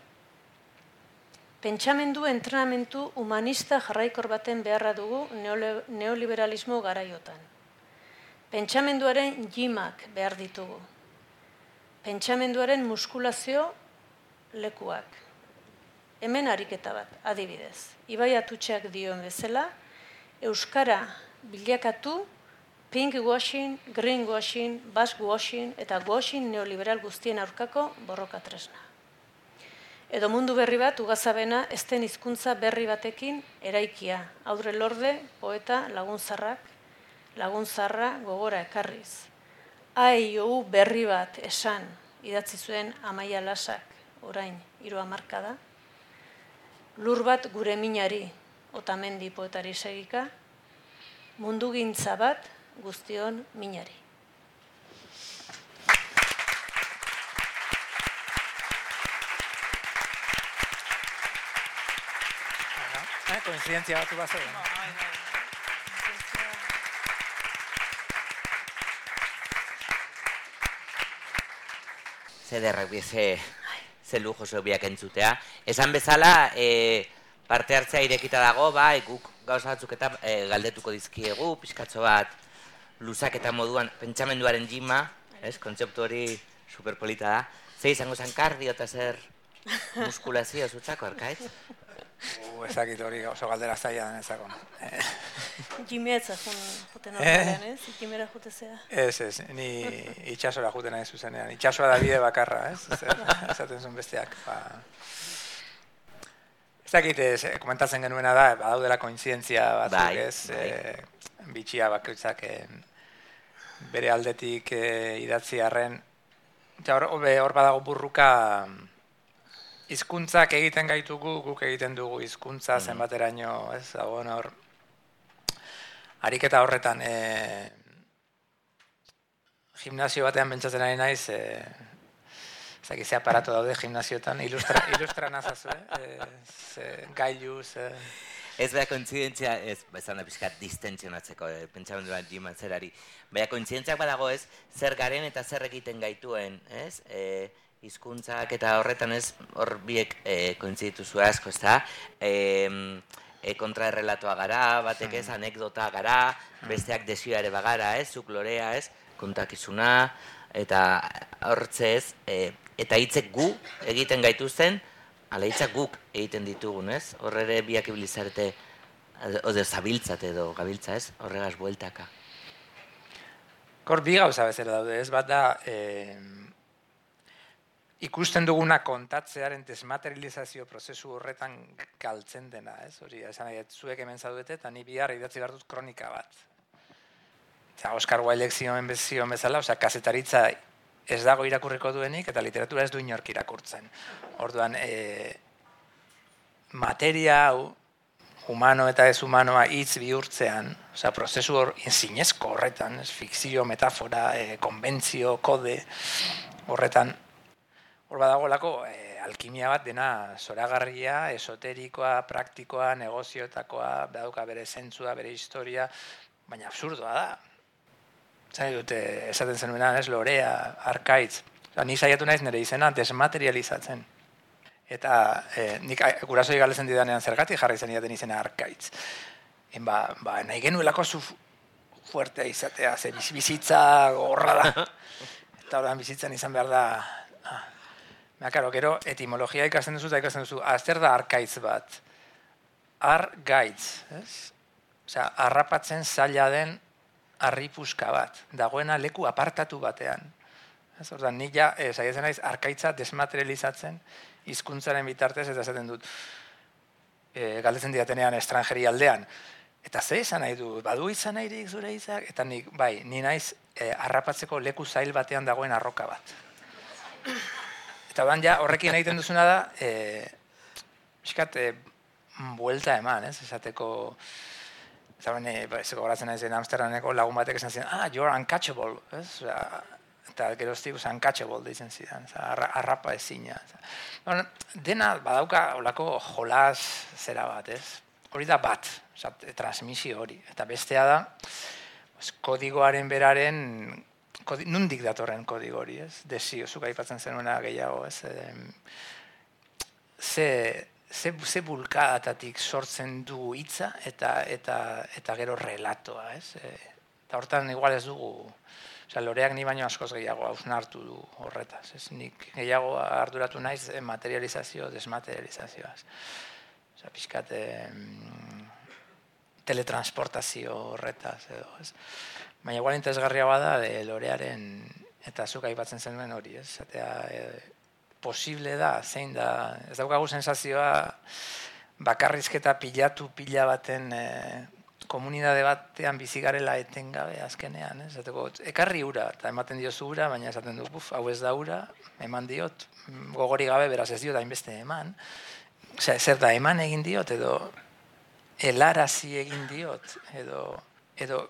pentsamendu entrenamentu humanista jarraikor baten beharra dugu neoliberalismo garaiotan. Pentsamenduaren jimak behar ditugu. Pentsamenduaren muskulazio lekuak. Hemen ariketa bat, adibidez. Ibai atutxeak dioen bezala, Euskara bilakatu pink washing, green washing, bask washing eta washing neoliberal guztien aurkako borroka tresna. Edo mundu berri bat ugazabena esten hizkuntza berri batekin eraikia, aurre lorde, poeta, lagunzarrak, lagunzarra gogora ekarriz. Ai, ou berri bat esan, idatzi zuen amaia lasak, orain, hiru marka da. Lur bat gure minari, otamendi poetari segika, mundu gintza bat guztion minari. Eh, koincidentzia batu bat zegoen. Zederrak bize, ze lujo biak entzutea. Esan bezala, e, parte hartzea irekita dago, bai, guk gauza batzuk eta e, galdetuko dizkiegu, pixkatzo bat, luzak eta moduan pentsamenduaren jima, ez, kontzeptu hori superpolita da. Ze izango zen kardio eta zer muskulazio zutzako, arkaiz? Uh, ezakit hori oso galdera zaila den ezako. Jimetza juten horrean, ez? Ikimera jutezea. Ez, ez, ni itxasora juten nahi zuzenean. Itxasora da bide bakarra, ez? Ezaten zuen besteak. Ba. Ezakit, ez, komentatzen genuena da, badaudela koinzientzia batzuk, bai, ez? Bai. E, bitxia bakoitzak bere aldetik e, idatzi arren, hor, hor badago burruka hizkuntzak egiten gaitugu, guk egiten dugu hizkuntza mm. zenbateraino, ez, dago hor, ariketa horretan, e, gimnazio batean bentsatzen ari naiz, e, zaki ze aparato daude gimnazioetan, ilustra, ilustra nazazu, eh? e, gailu, ze... Ez beha kointzidentzia, ez, bezan da pixkat distentsionatzeko, e, pentsamenduan jiman zerari. Beha kointzidentziak badago ez, zer garen eta zer egiten gaituen, ez? E, hizkuntzak eta horretan ez, hor biek e, kointziditu zu asko, ez da? E, e, kontraerrelatoa gara, batek ez, hmm. anekdota gara, hmm. besteak desioa ere bagara, ez? Zuk lorea, ez? Kontakizuna, eta hortze ez, e, eta hitzek gu egiten gaituzten, ala hitzak guk egiten ditugun, ez? Hor ere biak ibilizarete, ode zabiltzat edo gabiltza, ez? Horregaz bueltaka. Kor bi gauza bezala daude, ez? Bat da, eh, ikusten duguna kontatzearen desmaterializazio prozesu horretan galtzen dena, ez? Hori, esan nahi, zuek hemen zaudete, eta ni bihar idatzi behar dut kronika bat. Eta Oscar Wildeek zioen bezala, osea, kasetaritza ez dago irakurriko duenik eta literatura ez du inork irakurtzen. Orduan, e, materia hau, humano eta ez humanoa hitz bihurtzean, osea, prozesu hor inzinezko horretan, ez, fikzio, metafora, e, konbentzio, kode, horretan, hor badagolako, e, alkimia bat dena zoragarria, esoterikoa, praktikoa, negozioetakoa, badauka bere zentzua, bere historia, baina absurdoa da. Zai dute, esaten zenuenan, ez, lorea, arkaitz. Ni saiatu naiz nire izena desmaterializatzen. Eta e, nik gurasoi galezen didanean zergatik jarri zen iaten izena arkaitz. En ba, ba, nahi genuelako zu fuertea izatea, ze bizitza gorra da. eta horren bizitzen izan behar da... Ah. Ba, karo, gero, etimologia ikasten duzu eta ikasten duzu, azter da arkaitz bat. Argaitz, ez? Osea, arrapatzen zaila den arripuska bat, dagoena leku apartatu batean. Ez, orda, nik ja, ez, naiz, arkaitza desmaterializatzen hizkuntzaren bitartez, eta esaten dut, e, galdetzen diatenean estrangeri aldean. Eta ze izan nahi du, badu izan nahi zure izak, eta nik, bai, ni naiz e, arrapatzeko leku zail batean dagoen arroka bat. Eta ban ja, horrekin egiten duzuna da, e, iskat, e, buelta eman, ez, esateko, eta ben, ezeko goratzen naiz, Amsterdameko lagun batek esan ziren, ah, you're uncatchable, ez, eta geroztik usan uncatchable ditzen zidan, arrapa ezina. Bueno, dena badauka olako jolas zera bat, ez? Hori da bat, osat, transmisio hori. Eta bestea da, pues, kodigoaren beraren, kodi, nundik datorren kodigo hori, ez? Desio, zuka aipatzen zenuena gehiago, ez? ze, ze, ze bulkadatatik sortzen du hitza eta, eta, eta gero relatoa, ez? E, eta hortan igual ez dugu, Osa, loreak ni baino askoz gehiago hausnartu du horretaz. Ez nik gehiago arduratu naiz materializazio, desmaterializazioaz. Osa, pixkat teletransportazio horretaz edo, ez. Baina igual interesgarria bada de lorearen eta zuk aipatzen zenuen hori, ez. Zatea, e, posible da, zein da, ez daukagu sensazioa bakarrizketa pilatu pila baten e, komunidade batean bizi garela etengabe azkenean, ez? Zateko, ekarri ura, eta ematen dio ura, baina esaten du, buf, hau ez da ura, eman diot, gogori gabe beraz ez diot hainbeste eman. Osea, zer da, eman egin diot, edo helarazi egin diot, edo, edo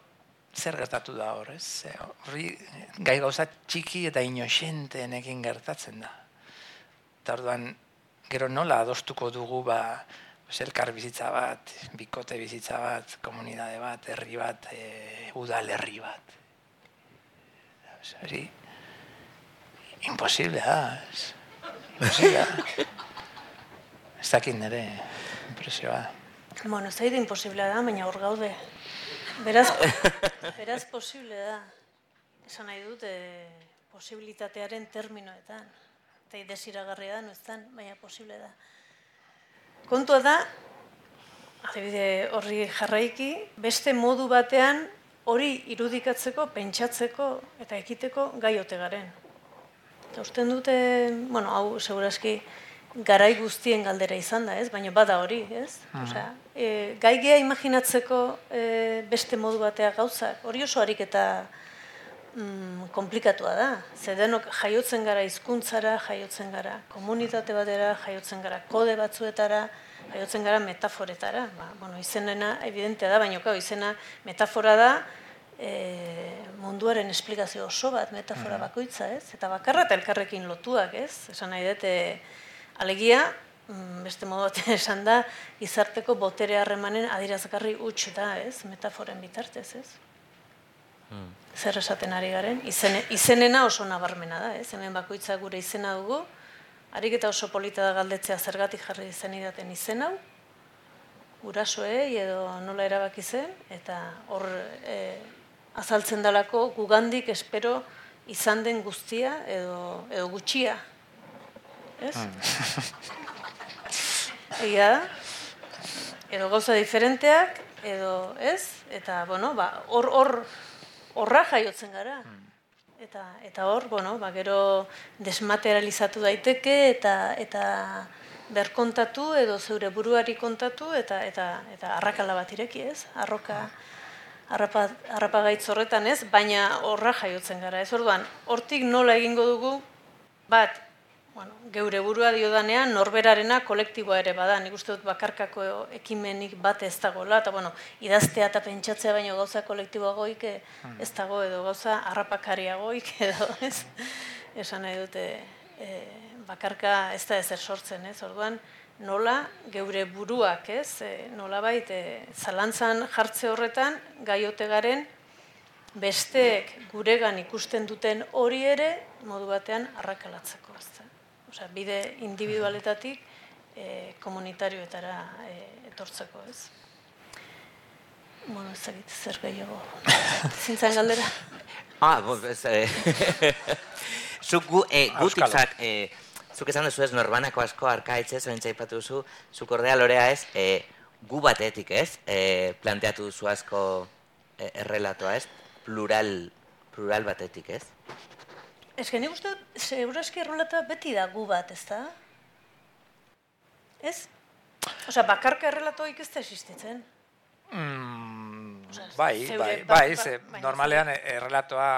zer gertatu da hor, ez? Horri, gai gauza txiki eta inoxenteen gertatzen da. Eta orduan, gero nola adostuko dugu, ba, elkar bizitza bat, bikote bizitza bat, komunidade bat, herri bat, e, udal herri bat. Hori, imposible da. Es, imposible da. Ez dakit nire impresioa. Bueno, ez da imposible da, baina hor gaude. Beraz, beraz posible da. Esan nahi dut, e, posibilitatearen terminoetan. Eta desiragarria da, no ez baina posible da. Kontua da, adibide horri jarraiki, beste modu batean hori irudikatzeko, pentsatzeko eta ekiteko gai ote garen. Eta usten dute, bueno, hau segurazki garai guztien galdera izan da, ez? Baina bada hori, ez? Mm. Osea, e, gai geha imaginatzeko e, beste modu batea gauzak, hori oso harik eta mm, komplikatua da. Zedenok jaiotzen gara hizkuntzara, jaiotzen gara komunitate batera, jaiotzen gara kode batzuetara, jaiotzen gara metaforetara. Ba, bueno, izenena evidentea da, baina kau, izena metafora da e, munduaren esplikazio oso bat, metafora mm. bakoitza, ez? Eta bakarra eta elkarrekin lotuak, ez? Esan nahi dute, alegia, mm, beste modu bat esan da, izarteko botere harremanen adirazgarri huts da, ez? Metaforen bitartez, ez? Hmm. Zer esaten ari garen, izenena oso nabarmena da, ez? Hemen bakoitza gure izena dugu, harik eta oso polita da galdetzea zergatik jarri izen idaten izen hau, gurasoei edo nola erabaki zen, eta hor e, azaltzen dalako gugandik espero izan den guztia edo, edo gutxia. Ez? Hmm. Egia da? Edo gauza diferenteak, edo ez? Eta, bueno, ba, hor, hor, horra jaiotzen gara. Hmm. Eta, eta hor, bueno, ba, gero desmaterializatu daiteke eta eta berkontatu edo zeure buruari kontatu eta eta eta arrakala bat ireki, ez? Arroka arrapa arrapa horretan, ez? Baina horra jaiotzen gara, ez? Orduan, hortik nola egingo dugu? Bat, bueno, geure burua diodanean norberarena kolektiboa ere bada. Nik uste dut bakarkako ekimenik bat ez dagoela eta bueno, idaztea eta pentsatzea baino gauza kolektiboagoik eh, ez dago edo gauza harrapakariagoik edo, ez? Esan nahi dute e, bakarka ez da ezer sortzen, ez? Orduan, nola geure buruak, ez? E, nola bait, zalantzan jartze horretan gaiote garen besteek guregan ikusten duten hori ere modu batean arrakalatzeko, ez Osea, bide individualetatik e, komunitarioetara e, etortzeko, ez? Bueno, ez dakit, zer gehiago. Zintzen galdera. Ah, bo, ez, eh, zuk gu, eh, Auskalo. gutitzak, eh, zuk esan duzu ez norbanako asko arkaitz ez, ointza ipatu duzu, zuk ordea lorea ez, eh, gu batetik ez, eh, planteatu duzu asko eh, errelatoa ez, plural, plural batetik ez. Ez que nik uste dut, segurazki errolata beti da gu bat, ez da? Ez? Osea, bakarka errelatoik ez da existitzen. Mm, Osea, bai, zeure bai, ba- bai, ba- ze, baina normalean errelatoa,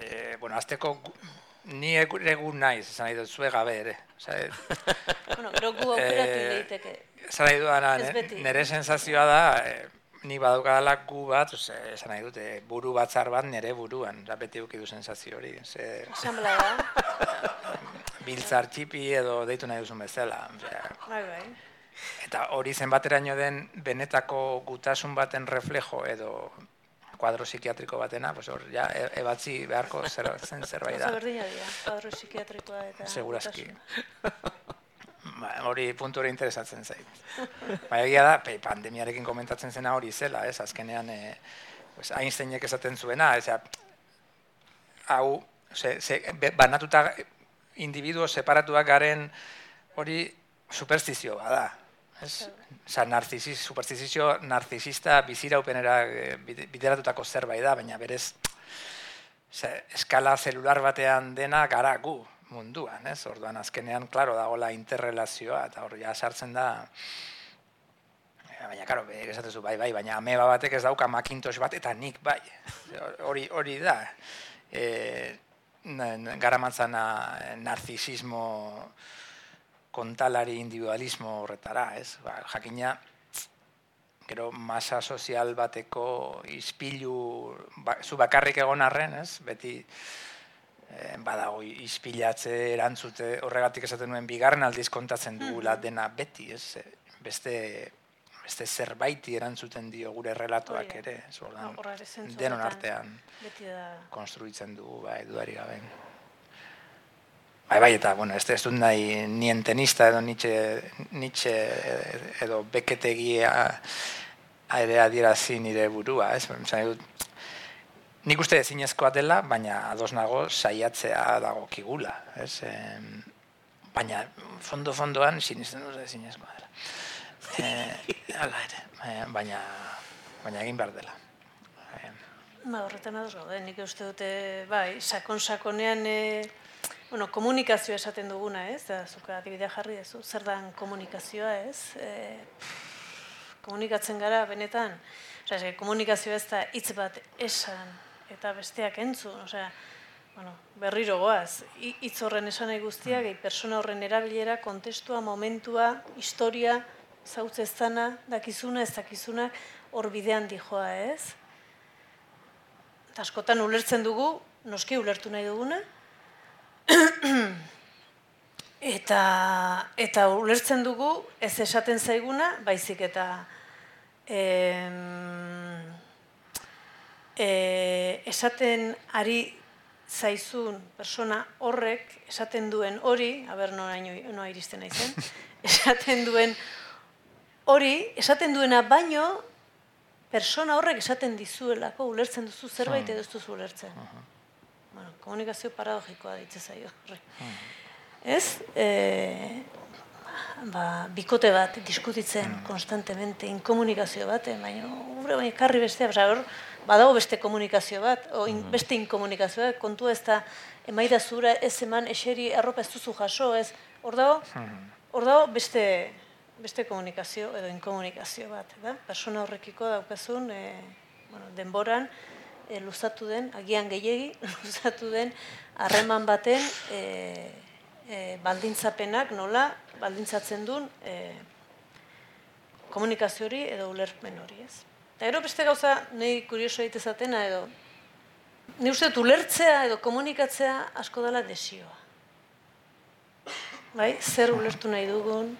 e, bueno, azteko ni gu naiz, esan nahi dut, zue gabe ere. Osa, Bueno, gero gu aukeratu Eh, leiteke. esan nahi beti. nire sensazioa da, e, ni badukadala gu bat, ose, esan nahi dut, e, buru batzar bat nire buruan, da beti ukidu sensazio hori. Ze, Esanbela da. biltzar txipi edo deitu nahi duzun bezala. Bai, bai. Eta hori zenbateraino den benetako gutasun baten reflejo edo kuadro psikiatriko batena, pues hor ja e- ebatzi beharko zer, zen zerbait da. berdina dira, kuadro psikiatrikoa eta... Segurazki. Ba, hori puntu hori interesatzen zait. Ba, egia da, pe, pandemiarekin komentatzen zena hori zela, ez, azkenean, e, pues, Einsteinek esaten zuena, ez, hau, ze, ze, banatuta individuo separatuak garen hori superstizioa da. Ez? Osa, narcisis, superstizio narcisista biziraupenera eh, bide- bideratutako zerbait da, baina berez ze, eskala zelular batean dena gara gu munduan, ez? Orduan azkenean, claro, dagola interrelazioa eta hor ja sartzen da Eh, baina claro, esatezu bai bai, baina ameba batek ez dauka Macintosh bat eta nik bai. Hori hori da. Eh, garamatzana eh, narzisismo kontalari individualismo horretara, ez? Ba, jakina gero masa sozial bateko ispilu ba, zu bakarrik egon arren, ez? Beti badago ispilatze erantzute horregatik esaten nuen bigarren aldiz kontatzen dugula dena beti, ez? Eh, Beste beste zerbaiti erantzuten dio gure relatoak ere, ere zentzu denon artean Beti da... konstruitzen dugu, bai, dudari gabe. Bai, bai, eta, bueno, ez, ez dut nahi nientenista edo Nietzsche, Nietzsche edo beketegia ere adierazi nire burua, ez? Zan dut, nik uste ezinezkoa dela, baina ados nago saiatzea dago kigula, ez? Em, baina, fondo-fondoan sinisten dut ezinezkoa dela. Eh, hala ere, eh, baina, baina egin behar dela. Eh, Ba, horretan ados gaude, nik uste dute, bai, sakon-sakonean, e, bueno, komunikazioa esaten duguna, ez? Zuka adibidea jarri dezu, zer dan komunikazioa, ez? E, komunikatzen gara, benetan, osea, komunikazioa ez da hitz bat esan eta besteak entzun, osea, bueno, berriro goaz, hi- hitz horren esan nahi guztiak, gehi persona horren erabilera, kontestua, momentua, historia, zautze ez dana, dakizuna, ez dakizuna, hor bidean dijoa, ez? Eta askotan ulertzen dugu, noski ulertu nahi duguna, eta, eta ulertzen dugu ez esaten zaiguna, baizik eta em, e, esaten ari zaizun persona horrek esaten duen hori, haber noraino noa iristen naizen, esaten duen hori, esaten duena baino persona horrek esaten dizuelako, ulertzen duzu zerbait edo ez duzu ulertzen. Bueno, komunikazio paradogikoa ditze zaio horri. Ez? E, ba, bikote bat diskutitzen konstantemente, inkomunikazio bat, eh, baina gure baina karri bestea, hor, badago beste komunikazio bat, o in, beste inkomunikazio bat, kontua ez da, emaida zura ez eman eseri arropa ez duzu jaso, ez, hor dago, hor dago beste, beste komunikazio edo inkomunikazio bat, da? Persona horrekiko daukazun, e, bueno, denboran, e, luzatu den, agian gehiegi, luzatu den, harreman baten e, e, baldintzapenak nola baldintzatzen duen e, komunikazio hori edo ulerpen hori, ez? Eta gero beste gauza, nahi kurioso egitezatena edo, ni uste ulertzea edo komunikatzea asko dela desioa. Bai, zer ulertu nahi dugun,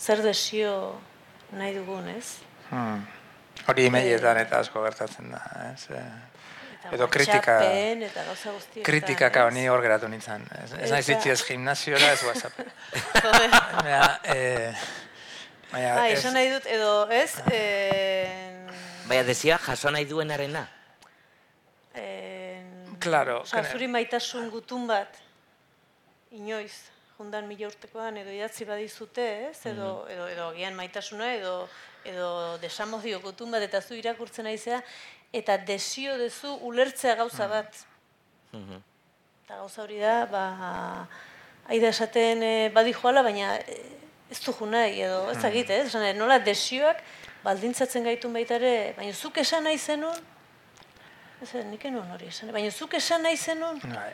zer desio nahi dugun, ez? Hmm. Hori imeietan eta asko gertatzen da, ez? Eh, Eta Edo kritika- WhatsAppen eta gauza guztietan. Kritika, ez? kao, ni hor geratu nintzen. Ez, ez naiz itzi ez gimnasiora, ez WhatsApp. Baina, eh, baina, Bai, esan nahi dut, edo, ez, eh, Baina desia jaso nahi duenarena. Eh, Claro, Osa, zuri maitasun gutun bat, inoiz, jundan mila urtekoan, edo idatzi badizute, ez? Edo, edo, edo gian maitasuna, edo, edo desamodio gutun bat, eta zu irakurtzen aizea, eta desio dezu ulertzea gauza bat. Mhm. Eta gauza hori da, ba, aida esaten e, badijoala, baina e, ez du nahi, edo ez dakit, ez? Nahi, nola desioak baldintzatzen gaitun baita ere, baina zuk esan nahi zenun, ez, nik enuen hori esan, baina zuk esan nahi zenun, Bai.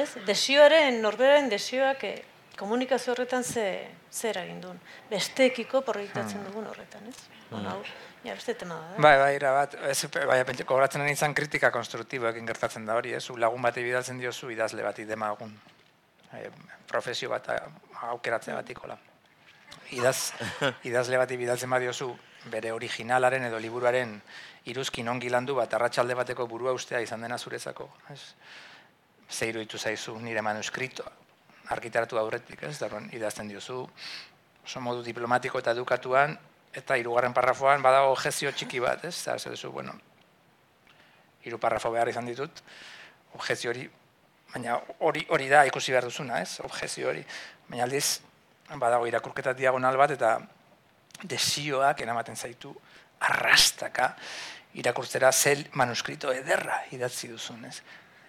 ez? Desioaren, norberaren desioak e, komunikazio horretan ze, zer egin duen. Besteekiko proiektatzen dugun horretan, ez? Bueno, hau, ja, beste tema da. Bai, bai, bat, ez, bai, kobratzen ari izan kritika konstruktiboekin gertatzen da hori, ez? Lagun bati bidaltzen diozu idazle bati demagun. E, profesio bat a- aukeratzea batikola. Idaz, idazle bati bidaltzen badiozu bere originalaren edo liburuaren iruzkin ongi landu bat arratsalde bateko burua ustea izan dena zuretzako, ez? Ze iruditu zaizu nire manuskritoa argitaratu aurretik, ez? Darren idazten diozu oso modu diplomatiko eta edukatuan eta hirugarren parrafoan badago objezio txiki bat, ez? Eta zer duzu, bueno, hiru parrafo behar izan ditut, objezio hori, baina hori hori da ikusi behar duzuna, ez? Objezio hori. Baina aldiz, badago irakurketa diagonal bat eta desioak eramaten zaitu arrastaka irakurtzera zel manuskrito ederra idatzi duzun, ez?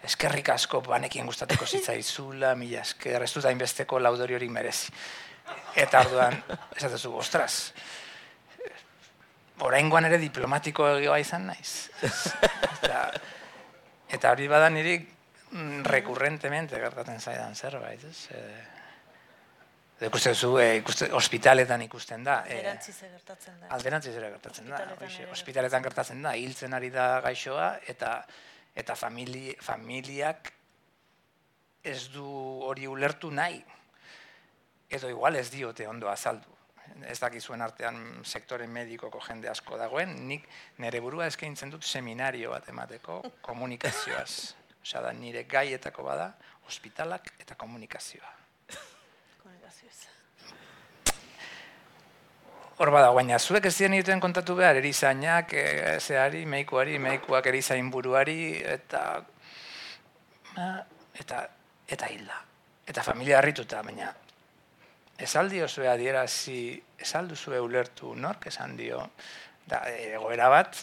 Eskerrik asko banekin gustatuko zitzaizula, mila esker, ez dut hainbesteko laudori hori merezi. Eta orduan, esatezu, ostras, oraingoan ere diplomatiko egoa izan naiz. eta, eta hori bada niri mm, rekurrentemente gertatzen zaidan zerbait, ez? Ikusten zu, e, ikuste, ospitaletan ikusten da. E, Erantziz gertatzen da. Alderantziz gertatzen da. Hoxe, Ospitaletan gertatzen da, hiltzen ari da gaixoa eta eta famili, familiak ez du hori ulertu nahi. Edo igual ez diote ondo azaldu. Ez dakizuen artean sektore medikoko jende asko dagoen, nik nire burua eskaintzen dut seminario bat emateko komunikazioaz. Osea da nire gaietako bada, ospitalak eta komunikazioa. Hor bada, baina zuek ez ziren dituen kontatu behar, erizainak, e, zeari, meikuari, meikuak erizain buruari, eta, eta, eta hilda. Eta familia harrituta, baina esaldi osue adierazi, esaldu zue ulertu nork esan dio, da, egoera bat,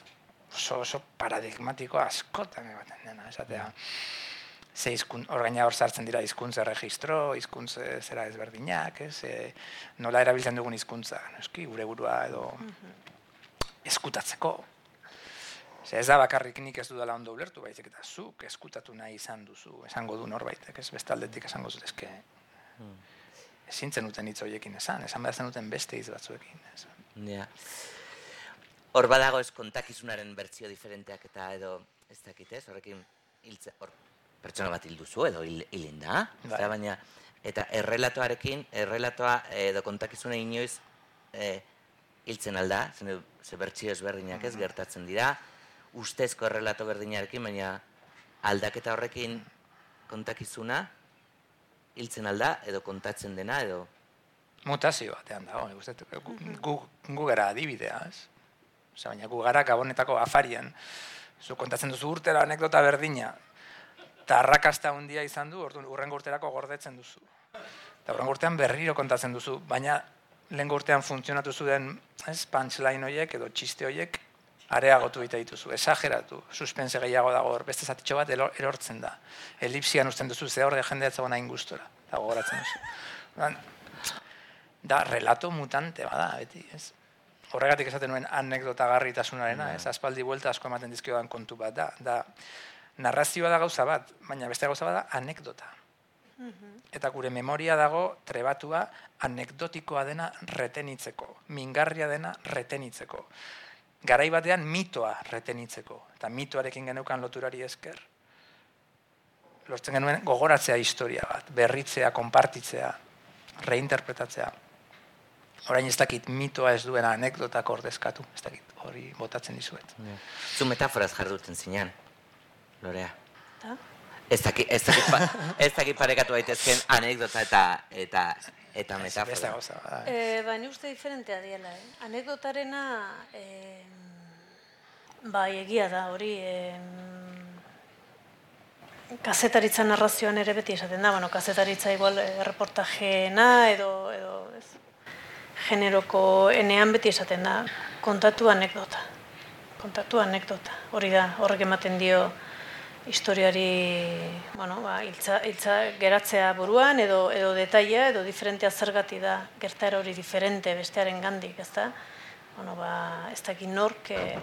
oso, oso paradigmatiko askotan ematen dena, esatea. Ze hizkun, hor gaina hor sartzen dira hizkuntza registro, hizkuntza zera ezberdinak, ez? E, nola erabiltzen dugun hizkuntza, noski, gure burua edo eskutatzeko. Ze ez da bakarrik nik ez dudala ondo ulertu, baizik eta zuk eskutatu nahi izan duzu, esango du norbaitek, ez bestaldetik esango zut, eske, ezin zenuten hitz horiekin esan, esan behar zenuten beste hitz batzuekin. Ez. Ja. Hor badago ez kontakizunaren bertsio diferenteak eta edo ez dakit ez, horrekin hiltze, hor pertsona bat hilduzu edo hil, hilin da, Bai. Baina eta errelatoarekin, errelatoa edo kontakizuna inoiz e, hiltzen alda, zen ze bertsio ezberdinak ez gertatzen dira, ustezko errelato berdinarekin, baina aldaketa horrekin kontakizuna hiltzen alda edo kontatzen dena edo? Mutazio batean dago, nik uste, gu, gu, gu gara adibidea, ez? Osea, baina gu gara gabonetako afarian, zu kontatzen duzu urtera anekdota berdina, eta arrakasta handia izan du, orduan urrengo urterako gordetzen duzu. Eta urrengo urtean berriro kontatzen duzu, baina lehen urtean funtzionatu zuen, ez, punchline horiek edo txiste horiek areagotu egite dituzu, esageratu, suspense gehiago dago hor, beste zatitxo bat ero- erortzen da. Elipsian usten duzu, ze hor jendea ez nahi gustora, eta gogoratzen duzu. Da relato mutante bada, beti, ez? Horregatik esaten nuen anekdota ez? Aspaldi buelta asko ematen dizkiodan kontu bat da. Da, narrazioa da gauza bat, baina beste gauza bat da anekdota. Eta gure memoria dago trebatua anekdotikoa dena retenitzeko, mingarria dena retenitzeko. Garai batean mitoa retenitzeko, eta mitoarekin geneukan loturari esker. Lortzen genuen gogoratzea historia bat, berritzea, konpartitzea, reinterpretatzea. Orain ez dakit mitoa ez duena anekdotak ordezkatu, ez dakit hori botatzen dizuet. Zu metaforaz jarduten zinean, Lorea. Eta? Ez dakit, ez dakit, pa, ez dakit parekatu daitezken anekdota eta eta eta Ez, metafora. Beste gauza bada. E, ba, ni uste diferentea diela, eh? Anekdotarena, e, Bai, egia da, hori, em, kazetaritza narrazioan ere beti esaten da, bueno, kazetaritza igual eh, reportajeena edo, edo ez, generoko enean beti esaten da, kontatu anekdota. Kontatu anekdota. Hori da, horrek ematen dio historiari, bueno, ba, iltza, iltza geratzea buruan edo, edo detaila edo diferentea zergati da gertaera hori diferente bestearen gandik, ez da? Bueno, ba, ez dakit nork, eh,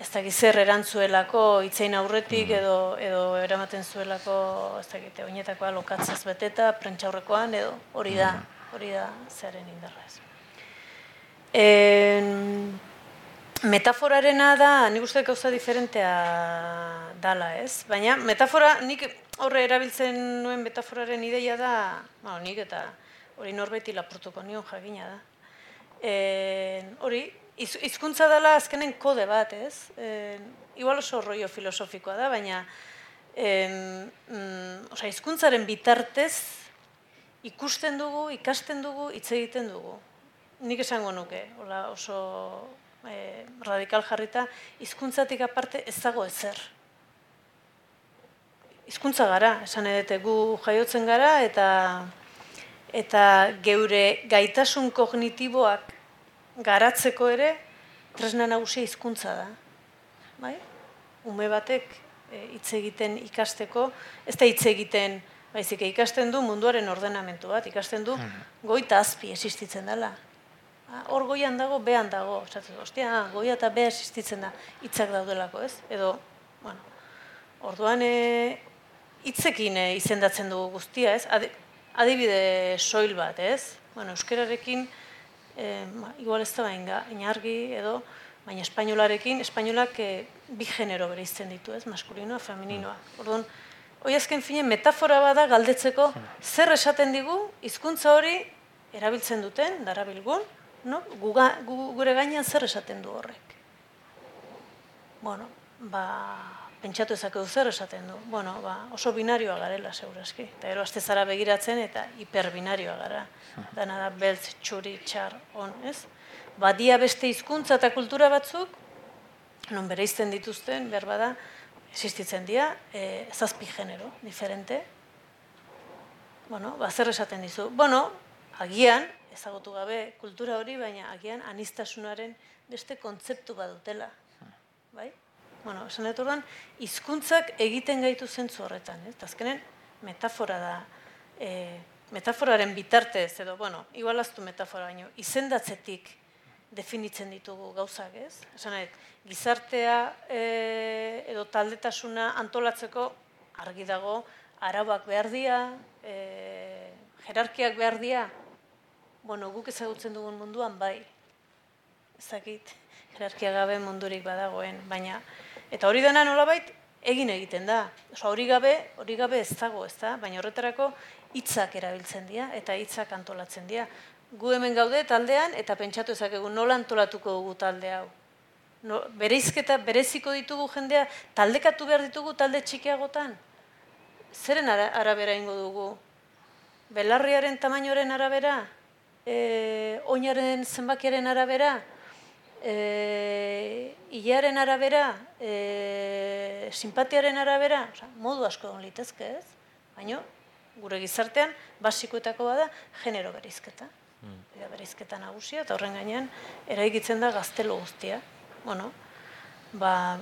ez dakit zer erantzuelako itzein aurretik edo edo eramaten zuelako ez dakit oinetakoa lokatzez beteta prentsaurrekoan edo hori da hori da zearen indarra ez. En, metaforarena da, nik uste gauza diferentea dala, ez? Baina metafora, nik horre erabiltzen nuen metaforaren ideia da, bueno, nik eta hori norbaiti lapurtuko nion jakina da. E, hori, iz, izkuntza dela azkenen kode bat, ez? E, igual oso rollo filosofikoa da, baina e, mm, osea, izkuntzaren bitartez ikusten dugu, ikasten dugu, hitz egiten dugu. Nik esango nuke, hola oso e, radikal jarrita, hizkuntzatik aparte ez dago ezer. Hizkuntza gara, esan edete gu jaiotzen gara eta eta geure gaitasun kognitiboak garatzeko ere tresna nagusia hizkuntza da. Bai? Ume batek e, hitz egiten ikasteko, ez da hitz egiten Baizik, ikasten du munduaren ordenamentu bat, ikasten du goita azpi existitzen dela. Ah, hor goian dago, behan dago. Osatzen, ostia, goia eta beha existitzen da, hitzak daudelako, ez? Edo, bueno, orduan e, hitzekin e, izendatzen dugu guztia, ez? Adi, adibide soil bat, ez? Bueno, euskerarekin, e, ma, igual ez da bain inargi edo, baina espainolarekin, espainolak e, bi genero bere izten ditu, ez? Maskulinoa, femininoa. Orduan, hoi azken fine metafora bada galdetzeko zer esaten digu, hizkuntza hori erabiltzen duten, darabilgun, no? Guga, gu, gure gainean zer esaten du horrek. Bueno, ba, pentsatu ezakegu zer esaten du. Bueno, ba, oso binarioa garela, segurazki. Eta gero, azte zara begiratzen eta hiperbinarioa gara. Dana da, beltz, txuri, txar, on, ez? Badia beste hizkuntza eta kultura batzuk, non bere izten dituzten, behar bada, existitzen dira, e, zazpi genero, diferente. Bueno, ba, zer esaten dizu? Bueno, agian, ezagutu gabe kultura hori, baina agian anistasunaren beste kontzeptu badutela. Bai? Bueno, esan dut orduan, hizkuntzak egiten gaitu zentzu horretan, ez? Azkenen, metafora da, e, metaforaren bitartez, edo, bueno, igualaztu metafora baino, izendatzetik definitzen ditugu gauzak, ez? Esan dut, gizartea e, edo taldetasuna antolatzeko argi dago, arabak behar dira, e, jerarkiak behar dira, bueno, guk ezagutzen dugun munduan bai. Ezakit, jerarkia gabe mundurik badagoen, baina eta hori dena nolabait egin egiten da. Osa, hori gabe, hori gabe ez dago, ez da? Baina horretarako hitzak erabiltzen dira eta hitzak antolatzen dira. Gu hemen gaude taldean eta pentsatu ezakegu nola antolatuko dugu talde hau. No, bereizketa bereziko ditugu jendea, taldekatu behar ditugu talde txikiagotan. Zeren arabera ingo dugu? Belarriaren tamainoaren arabera? E, oinaren zenbakiaren arabera, e, hilaren arabera, e, simpatiaren arabera, oza, modu asko egon litezke ez, baina gure gizartean basikoetako bada genero berizketa. Hmm. berizketa nagusia, eta horren gainean eraikitzen da gaztelo guztia. Bueno, ba,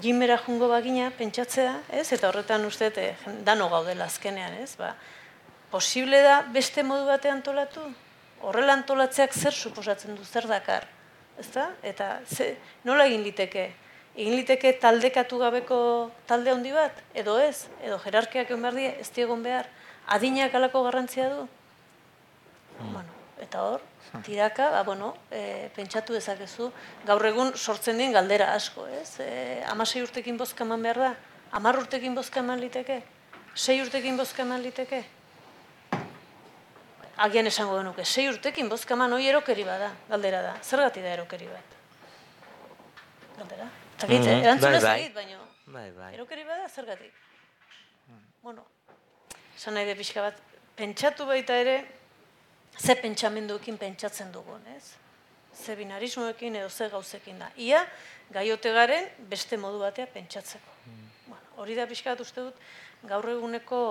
jimera jungo bagina pentsatzea, ez? Eta horretan uste, dano gaudela azkenean, ez? Ba, posible da beste modu batean antolatu? Horrela antolatzeak zer suposatzen du, zer dakar? Ezta? Eta ze, nola egin liteke? Egin liteke taldekatu gabeko talde handi bat? Edo ez? Edo jerarkiak egon behar die, ez diegon behar? Adinak alako garrantzia du? Hmm. Bueno, eta hor, tiraka, ba, bueno, e, pentsatu dezakezu, gaur egun sortzen dien galdera asko, ez? E, amasei urtekin bozka eman behar da? Amar urtekin bozka eman liteke? Sei urtekin bozka eman liteke? Agian esango genuke, sei urtekin bozka eman hoi erokeri bada, galdera da. Zergati da erokeri bat? Galdera? Zagit, mm -hmm. erantzun ez bai. baina bai, bai. erokeri bada, zergatik? Bueno, esan nahi de pixka bat, pentsatu baita ere, ze pentsamenduekin pentsatzen dugun, ez? ze binarismoekin edo ze gauzekin da. Ia, gaiote garen beste modu batea pentsatzeko. Bueno, hori da pixkat uste dut, gaur eguneko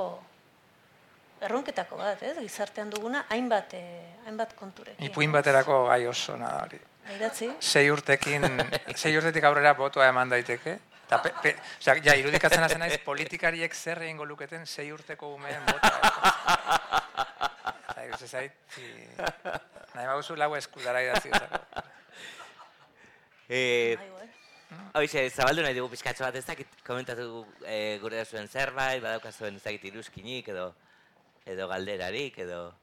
erronketako bat, ez? Gizartean duguna, hainbat, eh, hainbat konturekin. Ipuin baterako gai oso na hori. Aidatzi? Sei urtekin, sei urtetik aurrera botoa eman daiteke. Eta, pe, pe, osea, ja, irudikatzen hazen naiz, politikariek zer egingo luketen sei urteko umeen botoa. Ikusi zait, si, nahi baguzu lau eskudara idatzi. Eh, Aigo, eh? Hoize, zabaldu nahi dugu pizkatxo bat, ez dakit komentatu e, gure zuen zerbait, badaukazuen ez dakit iruzkinik, edo, edo galderarik, edo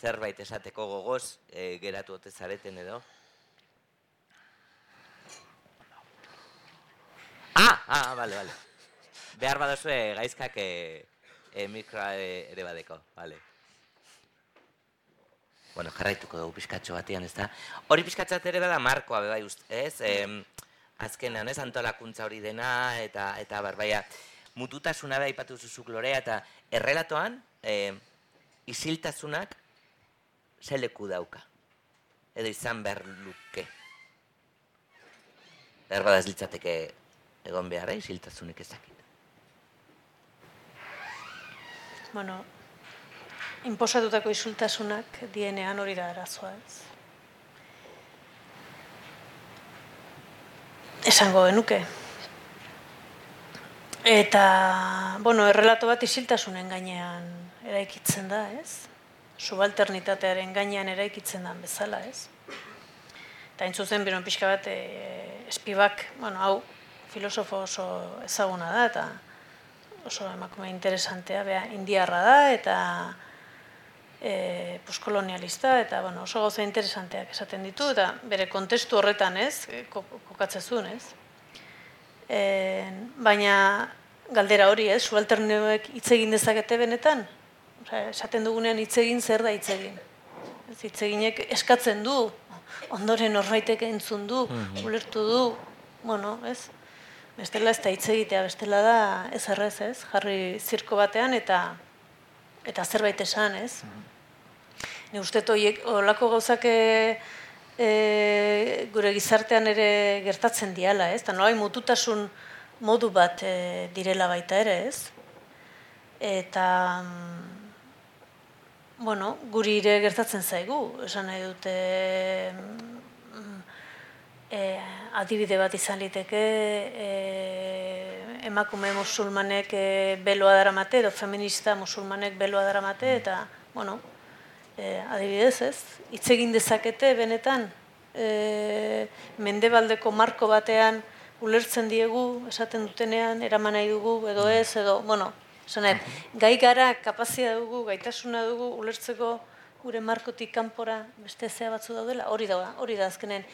zerbait esateko gogoz e, geratu ote zareten edo. Ah, ah, bale, bale. Behar badozue gaizkak e, e, mikroa e, ere badeko, bale. Bueno, jarraituko dugu pizkatxo batean, ez da? Hori pizkatxo bat ere bada markoa, be bai, ust- ez? Em, azkenean, ez, antolakuntza hori dena, eta, eta barbaia, mututasuna da aipatu zuzuk lorea, eta errelatoan, em, isiltasunak ze leku dauka. Edo izan behar luke. Behar bada ez litzateke egon behar, eh? isiltasunik ezakit. Bueno, inposatutako isultasunak dienean hori da arazoa, ez? Esango genuke. Eta, bueno, errelato bat isiltasunen gainean eraikitzen da, ez? Subalternitatearen gainean eraikitzen da bezala, ez? Eta hain zuzen, bero pixka bat, e, espibak, bueno, hau, filosofo oso ezaguna da, eta oso emakume interesantea, bea, indiarra da, eta e, postkolonialista, eta bueno, oso gauza interesanteak esaten ditu, eta bere kontestu horretan ez, ko- kokatzezun ez. E, baina galdera hori ez, subalternioek hitz egin dezakete benetan? Osea, esaten dugunean hitz egin zer da hitz egin. Hitz eginek eskatzen du, ondoren norbaitek entzun du, ulertu du, bueno, ez? Bestela ez da hitz egitea, bestela da ez errez, ez? Jarri zirko batean eta eta zerbait esan, ez? Ni uste horiek olako gauzak e, gure gizartean ere gertatzen diala, ez? Eta nolai mututasun modu bat e, direla baita ere, ez? Eta, mm, bueno, guri ere gertatzen zaigu, esan nahi dute, mm, e, adibide bat izan liteke, e, emakume musulmanek e, beloa daramate, edo feminista musulmanek beloa daramate, eta, bueno, e, adibidez ez, hitz egin dezakete benetan, e, mendebaldeko marko batean ulertzen diegu, esaten dutenean, eraman nahi dugu, edo ez, edo, bueno, esan nahi, gai gara, kapazia dugu, gaitasuna dugu, ulertzeko gure markotik kanpora beste zea batzu daudela, hori da, hori da azkenen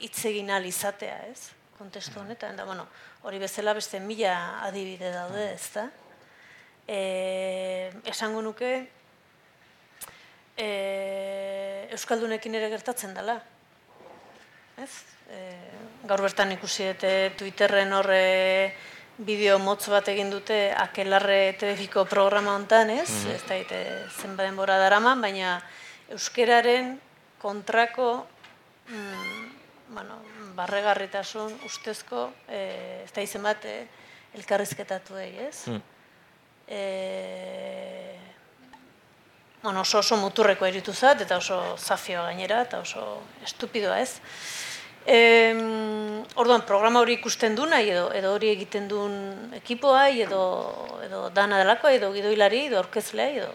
hitz egin ahal izatea, ez? Kontestu honetan, da, bueno, hori bezala beste mila adibide daude, ez da? E, esango nuke, e, Euskaldunekin ere gertatzen dela. Ez? E, gaur bertan ikusi dute Twitterren horre bideo motz bat egin dute akelarre telebiko programa hontan, ez? Ez da ite zenba daraman, baina euskeraren kontrako mm, bueno, barregarritasun ustezko, e, ez da izen bat, e, elkarrizketatu ez? Mm. E, bueno, oso oso muturreko eritu zat, eta oso zafioa gainera, eta oso estupidoa ez. E, orduan, programa hori ikusten du nahi, edo, edo hori egiten duen ekipoa, edo, edo dana delakoa, edo gidoilari, edo orkezlea, edo,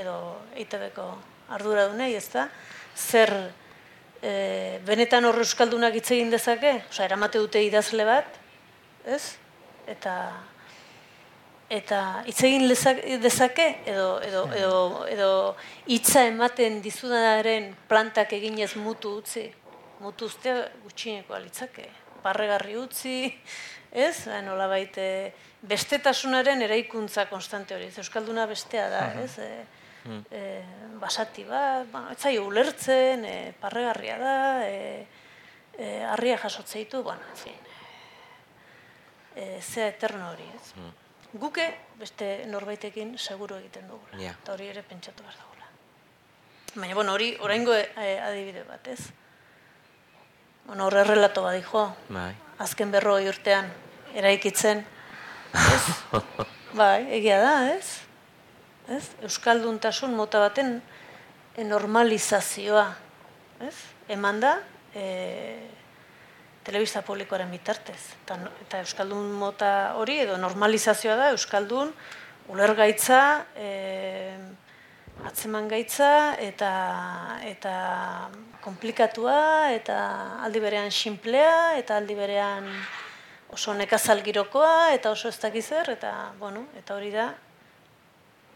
edo EITB-ko arduradunei, ez da? Zer, e, benetan horre euskaldunak hitz egin dezake? Osa, eramate dute idazle bat, ez? Eta eta hitz egin dezake edo edo edo edo hitza ematen dizudaren plantak eginez mutu utzi. Mutu ustea gutxieneko litzake. Barregarri utzi, ez? Ba, nolabait eh, bestetasunaren eraikuntza konstante hori. Ez, Euskalduna bestea da, ez? E, e, basati bat, bueno, ez zaio ulertzen, e, parregarria da, e, e, harria jasotze ditu, bueno, en fin, e, zea eterno hori, ez? Guke beste norbaitekin seguru egiten dugula. Ja. Eta hori ere pentsatu behar dugula. Baina, bueno, hori oraingo e, adibide bat, ez? bueno, horre relato bat dijo, Bai. azken berroi urtean, eraikitzen. Ez? bai, egia da, ez? Ez? Euskalduntasun mota baten e, normalizazioa, ez? Eman da, e, telebista publikoaren bitartez. Eta, eta Euskaldun mota hori, edo normalizazioa da, Euskaldun ulergaitza, e, atzeman gaitza, eta, eta komplikatua, eta aldi berean sinplea, eta aldi berean oso nekazal girokoa, eta oso ez dakiz zer, eta, bueno, eta hori da,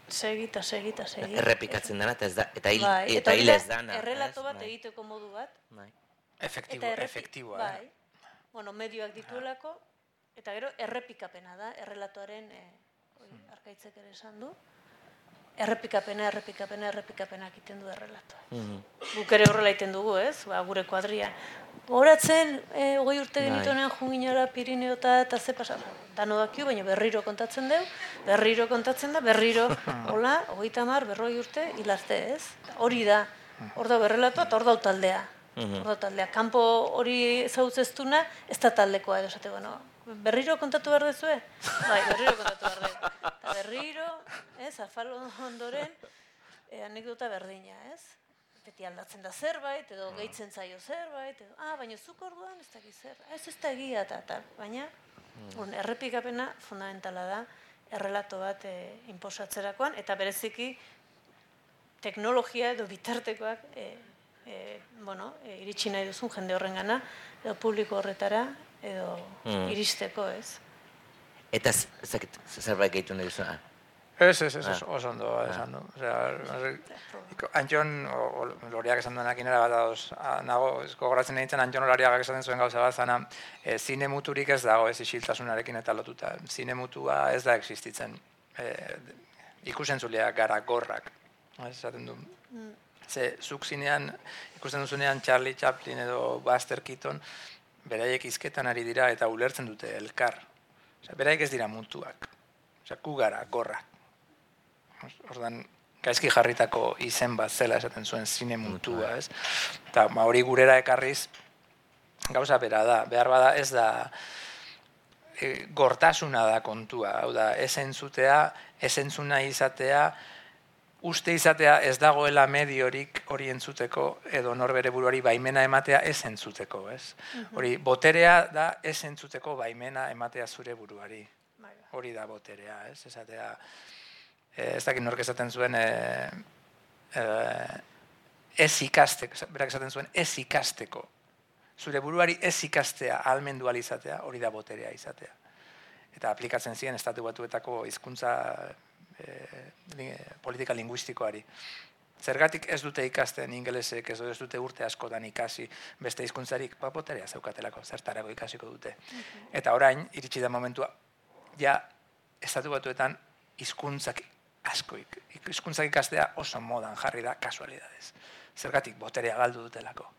segi eta segi eta segi. Errepikatzen dena, eta ez da, eta hil, Bai, eta hori hil da, ez dana. Errelato bat Bai, egiteko modu bat, Bai. Efektibo, Eta efektiboa. eh? Bai. Bueno, medioak dituelako, eta gero errepikapena da, errelatoaren, e, hori, arkaitzek ere esan du, errepikapena, errepikapena, errepikapena egiten du errelatoa. Mhm. Guk ere horrela egiten dugu, ez? Ba, gure kuadrian. Horatzen, e, hogei urte Bai. genituenean junginara Pirineota eta ze pasa. Dano dakio, baina berriro kontatzen deu, berriro kontatzen da, berriro, hola, hogeita mar, berroi urte, hilarte, ez? Hori da, hor da berrelatoa eta hor da taldea. Hor da taldea. Kanpo hori zautzeztuna, ez da taldekoa edo esate, bueno, berriro kontatu behar dezue? Bai, berriro kontatu behar dezue. Eta berriro, ez, afalo ondoren, e, anekdota berdina, ez? Beti aldatzen da zerbait, edo gehitzen zaio zerbait, edo, ah, baina zuk orduan ez dakiz zer, "Ah, ez ez da egia eta tal, baina bon, errepikapena fundamentala da, errelato bat e, inposatzerakoan, eta bereziki teknologia edo bitartekoak e, e, bueno, e, iritsi nahi duzun jende horrengana, edo publiko horretara, edo Mm. iristeko, ez? Eta z- ez dakit, zerbait gehitu nahi duzu. Ah. Ez, ez, ez, Ah. oso- ondo esan du. Osea, Antxon, loriak esan duenak inera bat adoz, ah, nago, ez gogoratzen nintzen Antxon Olariagak esaten zuen gauza bat, zana, e, zine muturik ez dago ez isiltasunarekin eta lotuta. Zine mutua ez da existitzen. E, ikusentzuleak gara gorrak. Ez esaten du. Ze, zuk zinean, ikusten duzunean Charlie Chaplin edo Buster Keaton, beraiek izketan ari dira eta ulertzen dute elkar. Osea, beraiek ez dira mutuak. Osea, gu gara, gorrak. Ordan gaizki jarritako izen bat zela esaten zuen zine mutua, ez? Eta ma hori gurera ekarriz gauza bera da, behar bada ez da e, gortasuna da kontua, hau da, ez entzutea, ez entzuna izatea, uste izatea ez dagoela mediorik hori entzuteko edo norbere buruari baimena ematea ez entzuteko, ez? Hori, boterea da ez entzuteko baimena ematea zure buruari. Bai, bai. Hori da boterea, ez? Esatea, eh, ez dakit nork esaten zuen, eh, eh, ez ikasteko, berak esaten zuen, ez ikasteko. Zure buruari ez ikastea, almendu izatea, hori da boterea izatea. Eta aplikatzen ziren estatu batuetako hizkuntza eh, li- politika linguistikoari. Zergatik ez dute ikasten ingelesek, ez, ez dute urte askotan ikasi beste hizkuntzarik, ba boterea zeukatelako, zertarako ikasiko dute. Eta orain, iritsi da momentua, ja, estatu batuetan hizkuntzak asko, hizkuntzak ikastea oso modan jarri da kasualidadez. Zergatik boterea galdu dutelako.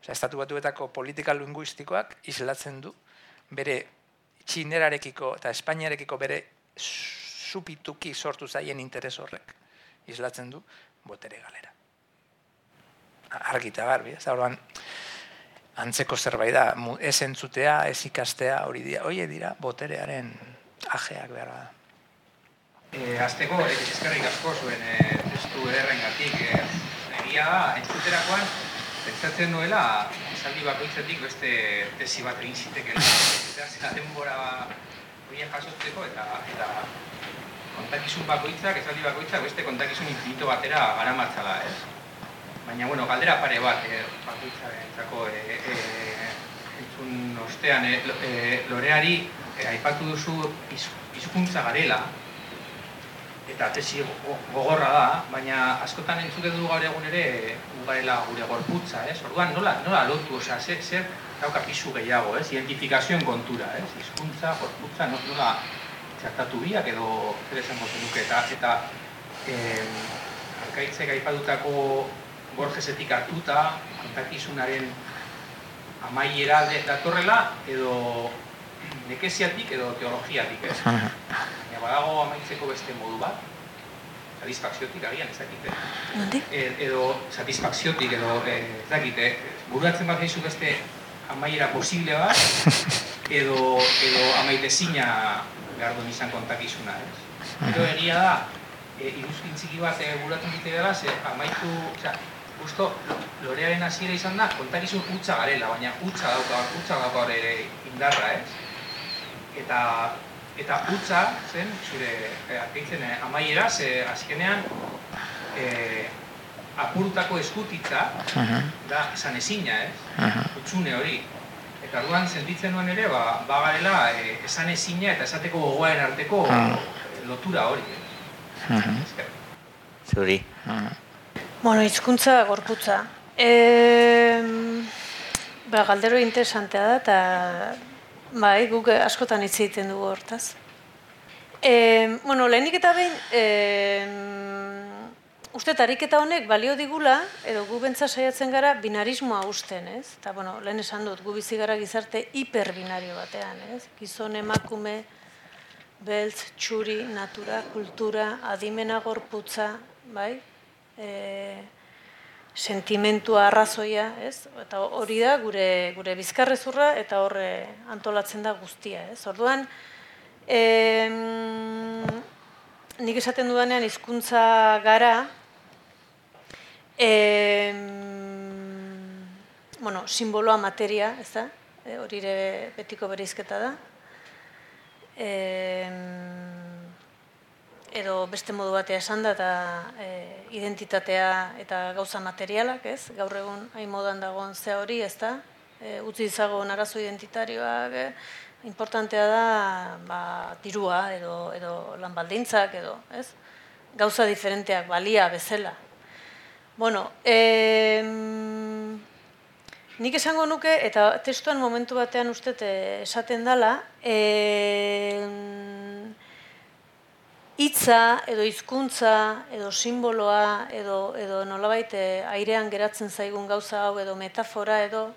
Osea, estatu batuetako politika linguistikoak islatzen du bere txinerarekiko eta espainiarekiko bere supituki sortu zaien interes horrek. Islatzen du botere galera. Argi eta garbi, ez? Orduan, antzeko zerbait da, ez entzutea, ez ikastea, hori dira, hori dira boterearen ajeak behar da. E, azteko, e, eskerrik asko zuen e, testu ederrengatik. E, egia da, entzuterakoan, pentsatzen nuela, esaldi bakoitzetik beste tesi bat egin zitekela. Eta denbora horiek jasotzeko eta, eta kontakizun bakoitzak, esaldi bakoitzak beste kontakizun infinito batera garamatzala, ez? Baina, bueno, galdera pare bat, e, bakoitzarentzako e, e, entzun ostean, e, lo- e, loreari e, aipatu duzu hizk- hizkuntza garela, eta tesi go- gogorra da, baina askotan entzuten dugu gaur egun ere gu garela gure gorputza, ez? Orduan nola, nola lotu, osea, zer, zer dauka pisu gehiago, ez? Identifikazioen kontura, ez? Hizkuntza, gorputza, no- nola txartatu biak edo zer esango zenuke, eta, eta em, arkaitzek aipatutako Borgesetik hartuta, kontakizunaren amaiera de- datorrela, edo nekesiatik edo teologiatik, ez? Baina badago amaitzeko beste modu bat, satisfakziotik agian ez dakite. Nondik? E, edo satisfakziotik edo e, ez dakite, bururatzen bat zaizu beste amaiera posible bat, edo, edo amaitezina behar duen izan kontakizuna, ez? Edo egia da, e, iruzkin txiki bat e, buratu dite dela, ze amaitu, osea, justo lorearen hasiera izan da, kontakizun hutsa garela, baina hutsa dauka, hutsa dauka ere indarra, ez? Eta eta hutsa zen, zure, e, arkeitzen, e, amaiera, ze azkenean, e, apurtako eskutitza, da, esan ezina, ez? Utsune hori. Eta orduan sentitzen nuen ere, ba, bagarela e, esan ezina eta esateko gogoaren arteko lotura hori. Eh? Zuri. Bueno, hizkuntza gorputza. E, ba, galdero interesantea da, eta bai, guk askotan hitz egiten dugu hortaz. E, bueno, lehenik eta behin, e, uste tariketa honek balio digula, edo gu bentsa saiatzen gara binarismoa usten, ez? Eta, bueno, lehen esan dut, gu bizi gara gizarte hiperbinario batean, ez? Gizon emakume, beltz, txuri, natura, kultura, adimena gorputza, bai? E, sentimentua arrazoia, ez? Eta hori da gure gure bizkarrezurra eta horre antolatzen da guztia, ez? Orduan, e, nik esaten dudanean hizkuntza gara, E, bueno, simboloa materia, ez da? E, hori betiko bereizketa da. E, edo beste modu batea esan da, eta e, identitatea eta gauza materialak, ez? Gaur egun hain modan dagoen ze hori, ez da? E, utzi izago narazo identitarioak, e, importantea da ba, dirua edo, edo lanbaldintzak edo, ez? Gauza diferenteak balia bezala, Bueno, e, nik esango nuke, eta testuan momentu batean uste esaten dela, e, hitza edo hizkuntza edo simboloa edo, edo nolabait eh, airean geratzen zaigun gauza hau edo metafora edo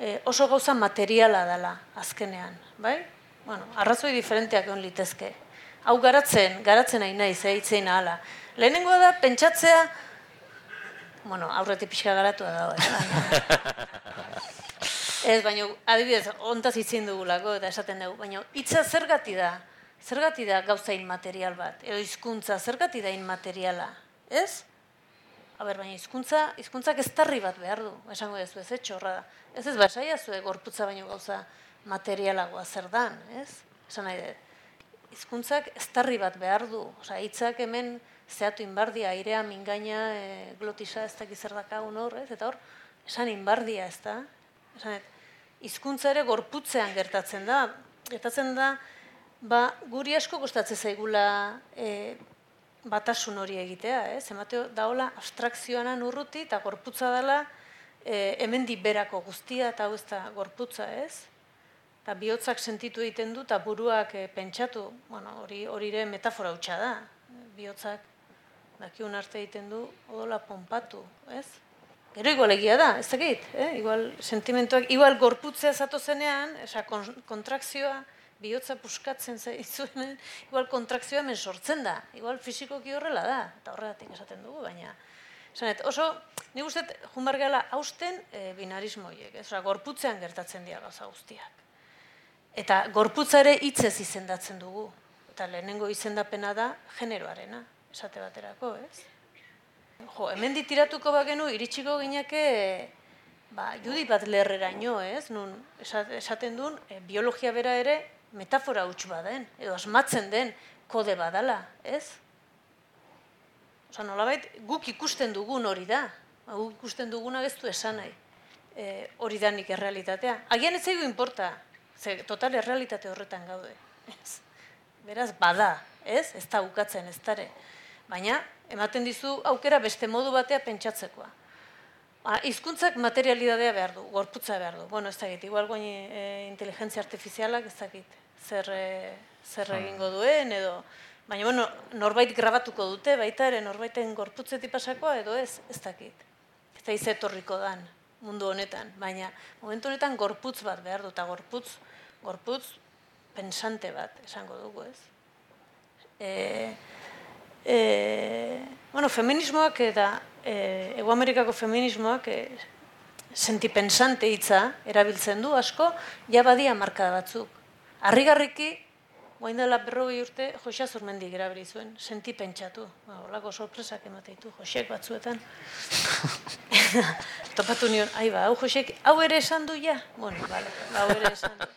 e, oso gauza materiala dela azkenean, bai? Bueno, arrazoi diferenteak egon litezke. Hau garatzen, garatzen nahi naiz, eh, itzein ahala. Lehenengoa da, pentsatzea, bueno, aurretik pixka garatu da, ez, baina, adibidez, ontaz itzin dugulako, eta esaten dugu, baina, hitza zergati da, zergati da gauza inmaterial bat, edo hizkuntza zergati da inmateriala, ez? A ber, baina hizkuntza, hizkuntzak ez tarri bat behar du, esango ez ez txorra da. Ez ez, basaia zue gorputza baino gauza materialagoa zer dan, ez? Esan nahi dut, hizkuntzak ez tarri bat behar du, osea, hitzak hemen, zehatu inbardia, airea, mingaina, e, glotisa, ez dakiz zer dakagun hor, ez? Eta hor, esan inbardia, ez da? Esan, izkuntza ere gorputzean gertatzen da. Gertatzen da, ba, guri asko kostatzen zaigula e, batasun hori egitea, ez? Emateo, daola abstrakzioana urruti eta gorputza dela e, hemen berako guztia eta hau ez da gorputza, ez? Eta bihotzak sentitu egiten du eta buruak e, pentsatu, bueno, hori hori ere metafora hutsa da, bihotzak dakiun arte egiten du, odola pompatu, ez? Gero igual egia da, ez dakit, eh? igual sentimentuak, igual gorputzea zato zenean, esa kontrakzioa, bihotza puskatzen zaizuenen, igual kontrakzioa hemen sortzen da, igual fizikoki horrela da, eta horregatik esaten dugu, baina, Zanet, oso, nik uste, junbar gala, hausten e, binarismo horiek, ez? gorputzean gertatzen dira gauza guztiak. Eta gorputza ere hitzez izendatzen dugu. Eta lehenengo izendapena da generoarena esate baterako, ez? Jo, hemen ditiratuko bagenu iritsiko gineke ba, judi bat lerreraino, ez? Nun esaten duen e, biologia bera ere metafora huts baden edo asmatzen den kode badala, ez? Osa, nolabait, guk ikusten dugun hori da. Ba, guk ikusten duguna geztu esan nahi. E, hori da nik errealitatea. Agian ez zaigu inporta, ze total errealitate horretan gaude. Ez? Beraz, bada, ez? Ez da ukatzen, ez dare baina ematen dizu aukera beste modu batea pentsatzekoa. Ba, hizkuntzak materialidadea behar du, gorputza behar du. Bueno, ez dakit, igual goin e, inteligentzia artifizialak ez dakit, zer, e, zer hmm. egingo duen, edo... Baina, bueno, norbait grabatuko dute, baita ere norbaiten gorputzetik pasakoa, edo ez, ez dakit. Ez da izetorriko dan mundu honetan, baina momentu honetan gorputz bat behar du, eta gorputz, gorputz pensante bat, esango dugu, ez? E, e, bueno, feminismoak eta e, Ego Amerikako feminismoak e, sentipensante hitza erabiltzen du asko, ja badia marka batzuk. Arrigarriki, guain dela berrogei urte, Josia Zurmendik erabili zuen, sentipentsatu. Ba, Olako sorpresak emate ditu, Josek batzuetan. Topatu nion, ai ba, hau Josek, hau ere esan du ja? Bueno, vale, ba, hau ere esan du.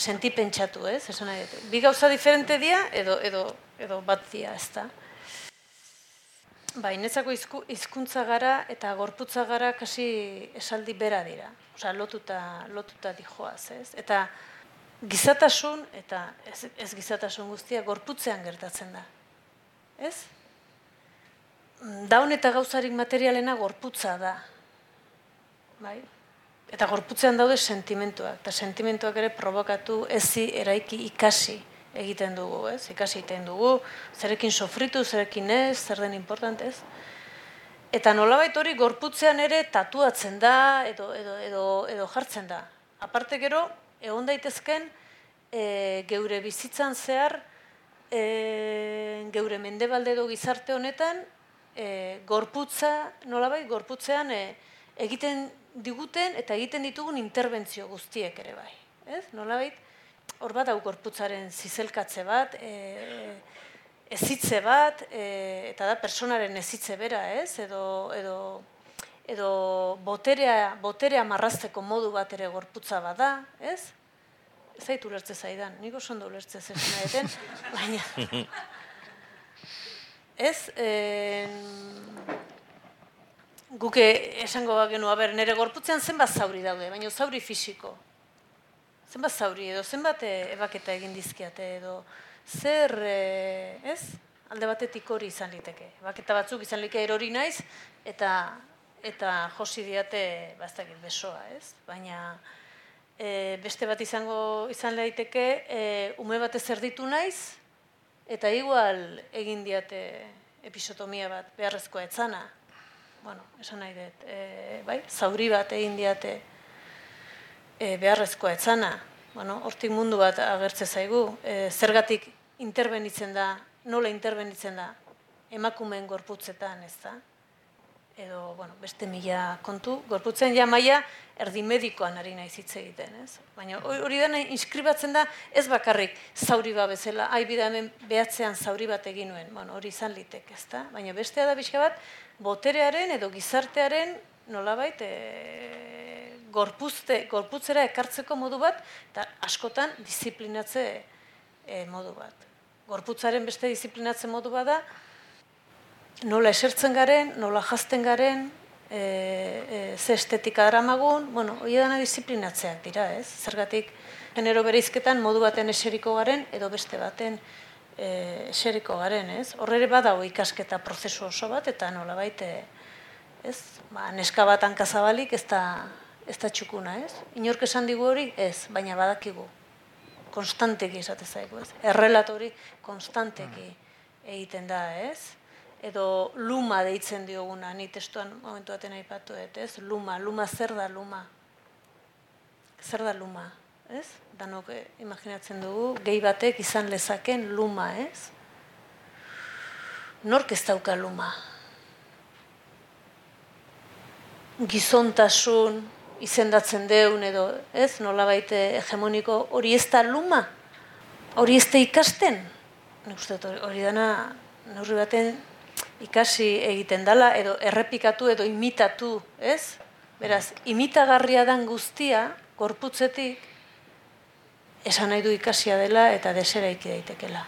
Sentipentsatu, ez? Esan nahi. Bi gauza diferente dia, edo, edo, edo bat dia, ez da? Netzako izku, hizkuntza gara eta gorputza gara kasi esaldi bera dira. Osea, lotuta, lotuta dijoaz, ez? Eta gizatasun eta ez, ez gizatasun guztia gorputzean gertatzen da. Ez? Daun eta gauzarik materialena gorputza da. Bai? Eta gorputzean daude sentimentuak. Eta sentimentuak ere provokatu ezi eraiki ikasi egiten dugu, ez? Ikasi egiten dugu, zerekin sofritu, zerekin ez, zer den importante, ez? Eta nolabait hori gorputzean ere tatuatzen da edo, edo, edo, edo jartzen da. Aparte gero, egon daitezken e, geure bizitzan zehar, e, geure mendebalde edo gizarte honetan, e, gorputza, nolabait, gorputzean e, egiten diguten eta egiten ditugun interbentzio guztiek ere bai. Ez? Nolabait, hor bat hau gorputzaren zizelkatze bat, e, ezitze bat, e, eta da personaren ezitze bera, ez? Edo, edo, edo boterea, boterea marrazteko modu bat ere gorputza bada, ez? Ez zaitu ulertze zaidan, nik oso ondo ulertze zen baina... ez, e, guke esango bagenu, ber, nire gorputzean zenbat zauri daude, baina zauri fisiko, zenbat zauri edo, zenbat eh, ebaketa egin dizkiate edo, zer, e, ez? Alde batetik hori izan liteke. Ebaketa batzuk izan liteke erori naiz, eta eta josi diate bastakit besoa, ez? Baina e, beste bat izango izan daiteke e, ume batez erditu naiz, eta igual egin diate episotomia bat beharrezkoa etzana. Bueno, esan nahi dut, e, bai, zauri bat egin diate e, beharrezkoa etzana, bueno, hortik mundu bat agertze zaigu, e, zergatik interbenitzen da, nola interbenitzen da, emakumeen gorputzetan, ez da? Edo, bueno, beste mila kontu, gorputzen ja maia erdi medikoan ari nahi hitz egiten, ez? Baina hori dena inskribatzen da, ez bakarrik zauri bat bezala, ai bida hemen behatzean zauri bat egin nuen, bueno, hori izan litek, ez da? Baina bestea da bizka bat, boterearen edo gizartearen nolabait, e, gorpuzte, gorputzera ekartzeko modu bat, eta askotan disiplinatze e, modu bat. Gorputzaren beste disiplinatze modu bat da, nola esertzen garen, nola jazten garen, e, e, ze estetika daramagun, bueno, hori dana disiplinatzeak dira, ez? Zergatik, genero bereizketan modu baten eseriko garen, edo beste baten e, eseriko garen, ez? Horre badago ikasketa prozesu oso bat, eta nola baite, ez? Ba, neska bat hankazabalik ez da, ez da txukuna, ez? Inork esan digu hori, ez, baina badakigu. Konstanteki esate zaigu, ez? Errelatori konstanteki egiten da, ez? Edo luma deitzen dioguna, ni testuan momentu baten aipatu, ez? Luma, luma zer da luma? Zer da luma, ez? Danok eh, imaginatzen dugu, gehi batek izan lezaken luma, ez? Nork ez dauka luma? Gizontasun, izendatzen deun edo, ez, nola baite hegemoniko hori ez da luma? Hori ez da ikasten? Nik hori dana, neurri baten ikasi egiten dala, edo errepikatu edo imitatu, ez? Beraz, imitagarria dan guztia, gorputzetik, esan nahi du ikasia dela eta desera iki daitekela.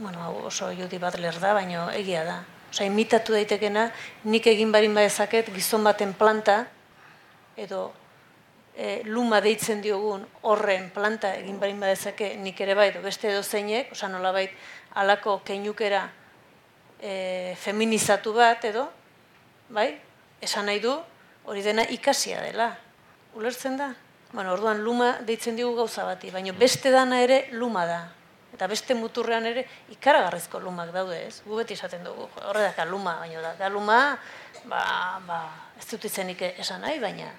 Bueno, oso judi bat ler da, baina egia da. Osa, imitatu daitekena, nik egin barin badezaket gizon baten planta, edo e, luma deitzen diogun horren planta egin barin badezake nik ere bai edo beste edo zeinek, osa nola bait alako keinukera e, feminizatu bat edo, bai, esan nahi du hori dena ikasia dela. Ulertzen da? Bueno, orduan luma deitzen digu gauza bati, baina beste dana ere luma da. Eta beste muturrean ere ikaragarrizko lumak daude, ez? Gu beti esaten dugu, horre da luma, baina da, da luma, ba, ba, ez dut izenik esan nahi, baina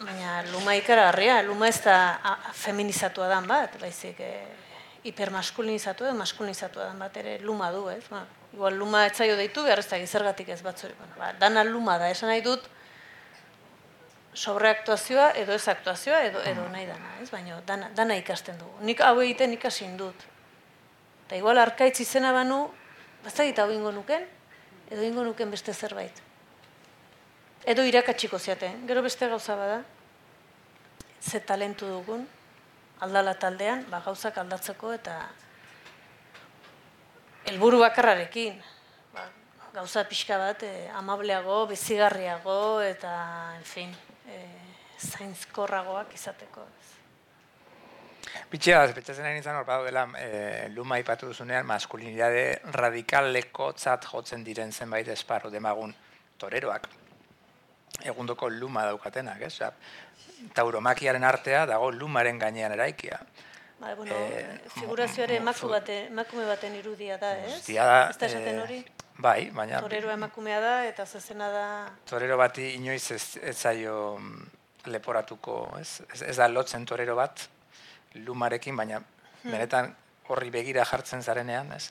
baina luma ikaragarria, luma ez da feminizatua dan bat, baizik e, hipermaskulinizatua edo maskulinizatua dan bat ere luma du, ez? Ba, igual luma etzaio deitu, behar ez da gizergatik ez batzuri. Bueno, ba, dana luma da, esan nahi dut, sobreaktuazioa edo ez aktuazioa edo, edo nahi dana, ez? Baina dana, dana ikasten dugu. Nik hau egiten ikasin dut. Eta igual arkaitz izena banu, bazagit hau ingo nuken, edo ingo nuken beste zerbait. Edo irakatsiko ziaten. Gero beste gauza bada, ze talentu dugun, aldala taldean, ba, gauzak aldatzeko eta helburu bakarrarekin. Ba, gauza pixka bat, eh, amableago, bizigarriago eta, en fin, eh, zainzkorragoak izateko. Bitxea, betxatzen ari nintzen hor badu dela, e, luma ipatu duzunean, maskulinidade radikaleko tzat jotzen diren zenbait esparru demagun toreroak. Egundoko luma daukatenak, ez? Tauromakiaren artea dago lumaren gainean eraikia. Ba, bueno, Eh, figurazioare bate, emakume baten irudia da, ez? Da, Ez da esaten eh, hori? Bai, baina Torero emakumea da eta zezena da... torero bati inoiz ez, ez zaio mm, leporatuko, ez? Ez, ez da lotzen torero bat lumarekin, baina Hmm. benetan horri begira jartzen zarenean, ez?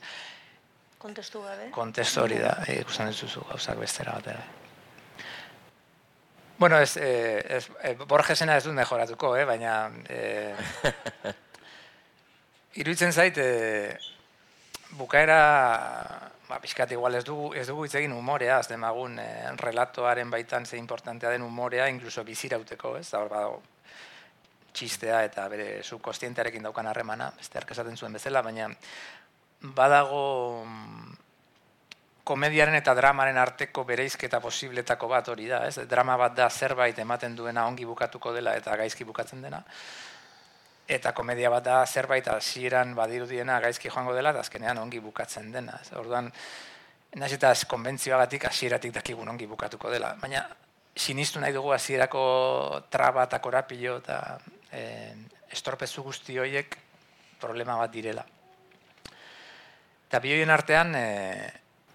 kontestu gabe. Kontestu hori da, e, ikusten ez duzu gauzak bestera batera. Bueno, ez, eh, ez, eh, Borgesena ez dut mejoratuko, eh, baina eh, iruditzen zait eh, bukaera ba, pixkat igual ez dugu, ez dugu hitz egin umorea, az demagun eh, relatoaren baitan ze importantea den umorea, inkluso bizirauteko, ez, hor badago txistea eta bere subkostientearekin daukan harremana, beste ark esaten zuen bezala, baina badago mm, komediaren eta dramaren arteko bereizketa posibletako bat hori da, ez? Drama bat da zerbait ematen duena ongi bukatuko dela eta gaizki bukatzen dena. Eta komedia bat da zerbait hasieran badirudiena gaizki joango dela eta azkenean ongi bukatzen dena. Orduan, naiz eta konbentzioagatik hasieratik dakigun ongi bukatuko dela. Baina sinistu nahi dugu hasierako traba eta korapilo eta eh, estorpezu guzti horiek problema bat direla. Eta bi horien artean, e,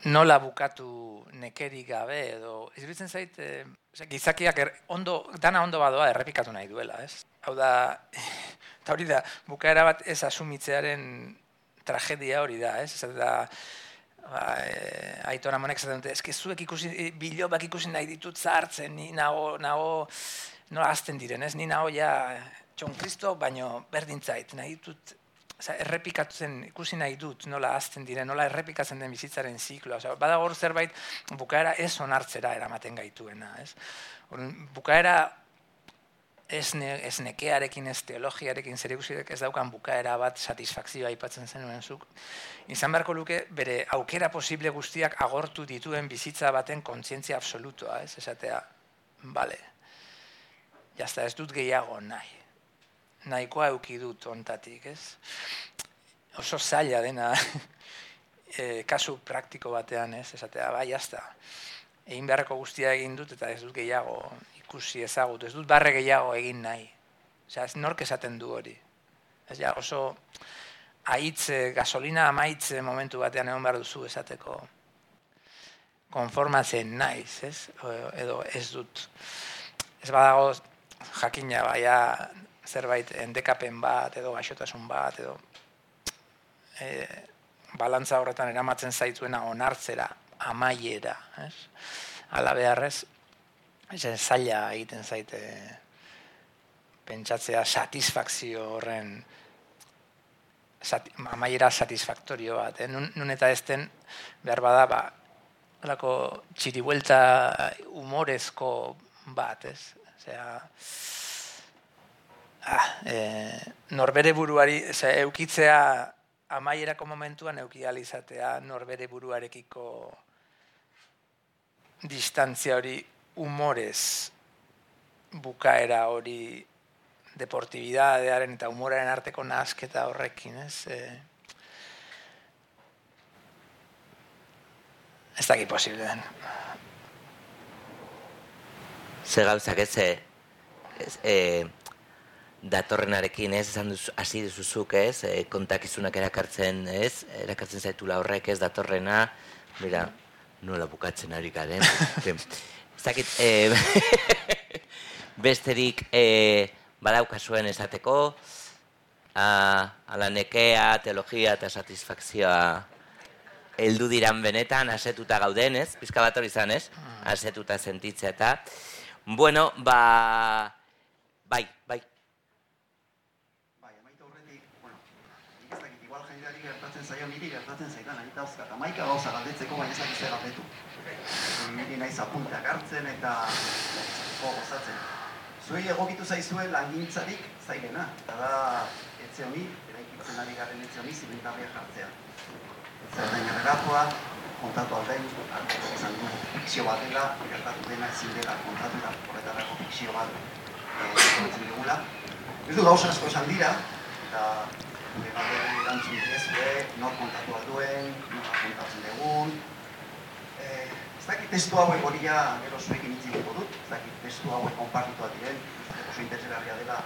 nola bukatu nekerik gabe edo iruditzen zait e, osea, gizakiak er, ondo dana ondo badoa errepikatu nahi duela, ez? Hau da eta hori da bukaera bat ez asumitzearen tragedia hori da, ez? Ez da ba, e, Aitor Amonek esaten dute, eske zuek ikusi e, bilobak ikusi nahi ditut zartzen, ni nago nago nola azten diren, ez? Ni nago ja Txon Kristo, baino berdintzait, nahi ditut Osa, errepikatzen ikusi nahi dut nola azten diren, nola errepikatzen den bizitzaren zikloa. Osa, badago zerbait bukaera ez onartzera eramaten gaituena. Ez? Orduan, bukaera ez, ne, ez teologiarekin zer ez daukan bukaera bat satisfakzioa aipatzen zenuen zuk. Izan beharko luke bere aukera posible guztiak agortu dituen bizitza baten kontzientzia absolutoa, ez? Esatea, bale, jazta ez dut gehiago nahi nahikoa euki dut ontatik, ez? Oso zaila dena e, kasu praktiko batean, ez? Esatea, bai, jazta. Egin beharreko guztia egin dut eta ez dut gehiago ikusi ezagut, ez dut barre gehiago egin nahi. Osea, ez nork esaten du hori. Ez ja, oso aitze, gasolina amaitze momentu batean egon behar duzu esateko konformatzen naiz, ez? Edo ez dut. Ez badago jakina, baina zerbait endekapen bat edo gaixotasun bat edo e, balantza horretan eramatzen zaituena onartzera, amaiera, ez? Ala beharrez, ez zaila egiten zaite pentsatzea satisfakzio horren sati, amaiera satisfaktorio bat, eh? nun, nun eta ezten behar bada, ba, alako txiribuelta humorezko bat, ez? Osea, ah, e, norbere buruari, ze, eukitzea amaierako momentuan eukializatea norbere buruarekiko distantzia hori humorez bukaera hori deportibidadearen eta humoraren arteko nasketa horrekin, ez? E, ez daki posible den. Ze gauzak ez, e, ez e, datorrenarekin ez, esan duzu, hasi duzuzuk ez, e, kontakizunak erakartzen ez, erakartzen zaitula horrek ez datorrena, mira, nola bukatzen ari garen. ez dakit, e, besterik e, badaukazuen esateko, a, ala nekea, teologia eta satisfakzioa heldu diran benetan, asetuta gauden, ez? Pizka bat hori izan, ez? Asetuta sentitzea eta... Bueno, ba... Bai, bai. Bai, amaitu aurretik, bueno, nik ez dakit, igual gertatzen zaio, niri gertatzen zaidan, ari dauzkat, amaika gauza galdetzeko, baina ez dakit zer galdetu. Niri naiz apunteak hartzen eta gozatzen. Zuei egokitu zaizue langintzarik zailena, eta da etxe honi, eraikitzen ari garen etxe honi, zimentarria jartzea. Zer den errelatua, kontatu hartuko izan du, fikzio bat dela, gertatu dena ezin dela kontatu da, horretarako fikzio bat eh, dugula. Ez du gauza asko esan dira, eta galdera erantzun diezue, nor kontatu alduen, nor kontatzen dugun. Eh, ez dakit testu hauek hori ja gero zuekin hitz egingo dut, ez dakit testu hauek konpartituak diren, oso interesgarria dela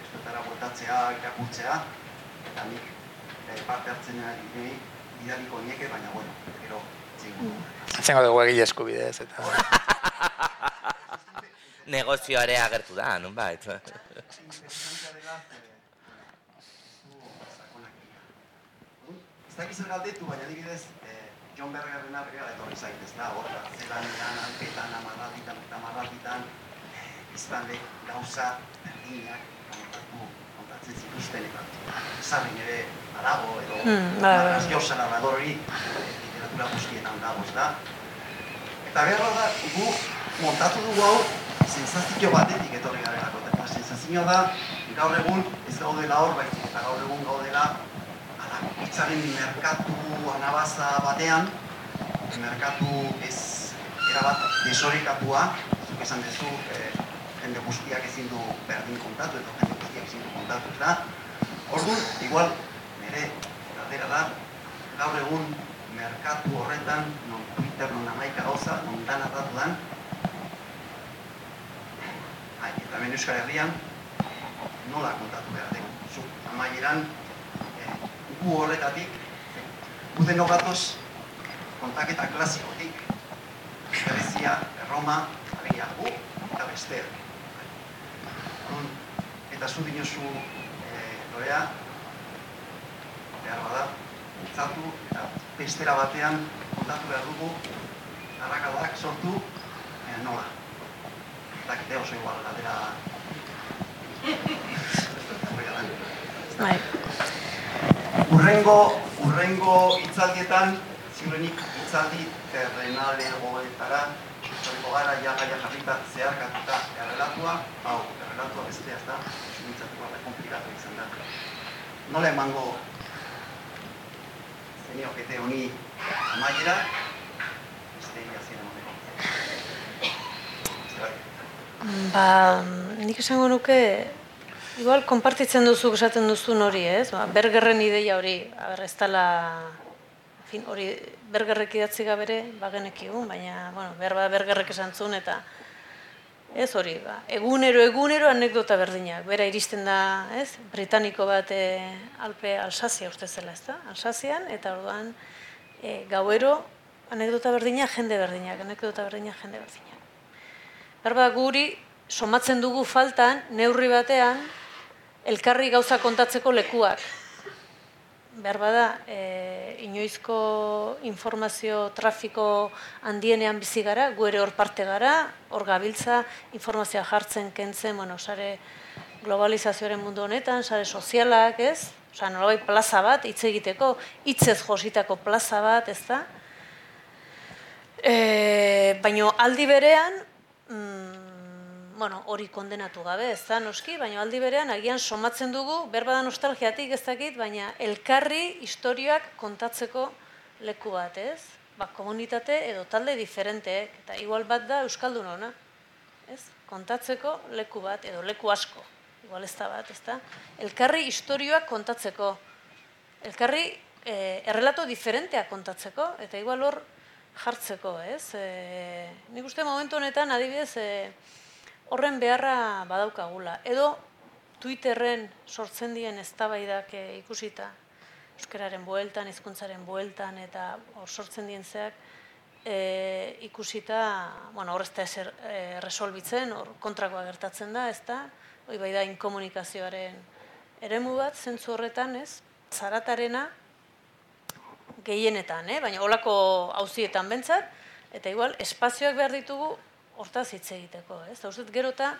testuetara bueltatzea, irakurtzea, eta nik eh, parte hartzen ari nahi bidaliko nieke, baina bueno, gero hitz egingo dugu. Zengo dugu egile eskubidez eta... Negozioare agertu da, non bait. interesantea dela, eh, zu sakonak dira. Orduan, Ez dakiz galdetu, baina adibidez, eh, John Bergerren argera etorri zait, ez da, hor, zelanean, alpetan, amarratitan, eta amarratitan, eh, iztandek gauza berdinak kontatu, kontatzen zituzten, eta sarri ere badago, edo. Argazki narrador hori eh, literatura guztietan dago, ez da? Eta behar da, gu montatu dugu hau sensazio batetik etorri garelako. Eta sensazioa da, gaur egun ez gaudela hor, baizik eta gaur egun gaudela hitzaren merkatu anabaza batean, merkatu ez erabat desorekatua, zuk esan duzu, eh, jende guztiak ezin du berdin kontatu, edo jende guztiak ezin du kontatu, ez da? Orduan, igual, nire galdera da, gaur egun merkatu horretan, non Twitter, non amaika gauza, non dana datu dan, eta hemen Euskal Herrian, nola kontatu behar dugu. Zu, amaieran, gu horretatik, gu denok gatoz, kontaketa klasikotik, Grezia, Erroma, agia gu, eta bestea. Orduan, eta zu dinozu eh, lorea, behar bada, bultzatu eta bestera batean kontatu behar dugu, arrakadak sortu, eh, nola. Dakite oso igual, da. Bai. Urrengo, urrengo hitzaldietan, ziurenik hitzaldi terrenalegoetara, etorriko gara, ja gaia jarrita zeharkatuta errelatua, hau, errelatua bestea, ez da, mintzatuko gara, komplikatu izan da. Nola emango zeniokete honi amaiera, beste hasiera emateko. Zer, Ba, nik esango nuke, igual, konpartitzen duzu esaten duzun hori, ez? Ba, bergerren ideia hori, aber, ez dela, en fin, hori, bergerrek idatzi gabere, bagenekigun, baina, bueno, behar bada bergerrek esan zuen, eta ez hori, ba, egunero, egunero anekdota berdinak, bera iristen da, ez? Britaniko bat e, Alpe Alsazia uste zela, ez da? Alsazian, eta orduan, e, gauero, anekdota berdinak, jende berdinak, anekdota berdinak, jende berdinak. Berba guri somatzen dugu faltan neurri batean elkarri gauza kontatzeko lekuak. Behar bada, e, inoizko informazio trafiko handienean bizi gara, gu ere hor parte gara, hor gabiltza, informazioa jartzen, kentzen, bueno, sare globalizazioaren mundu honetan, sare sozialak, ez? Osa, nolabai plaza bat, hitz egiteko, hitzez jositako plaza bat, ez da? E, baino aldi berean, mm, bueno, hori kondenatu gabe, ez da, noski, baina aldi berean agian somatzen dugu, berbada nostalgiatik ez dakit, baina elkarri historioak kontatzeko leku bat, ez? Ba, komunitate edo talde diferenteek, eta igual bat da Euskaldun ona, ez? Kontatzeko leku bat, edo leku asko, igual ez da bat, ez da? Elkarri historioak kontatzeko, elkarri eh, errelato diferenteak kontatzeko, eta igual hor jartzeko, ez? E, nik uste momentu honetan adibidez e, horren beharra badaukagula. Edo Twitterren sortzen dien eztabaidak e, ikusita, euskararen bueltan, hizkuntzaren bueltan eta hor sortzen dien zeak e, ikusita, bueno, hor ez da ezer e, resolbitzen, hor kontrakoa gertatzen da, ez da? Hoi bai da inkomunikazioaren eremu bat, zentzu horretan, ez? Zaratarena, gehienetan, eh? baina olako hauzietan bentsat, eta igual, espazioak behar ditugu hortaz hitz egiteko. Ez? Eta uste, gerota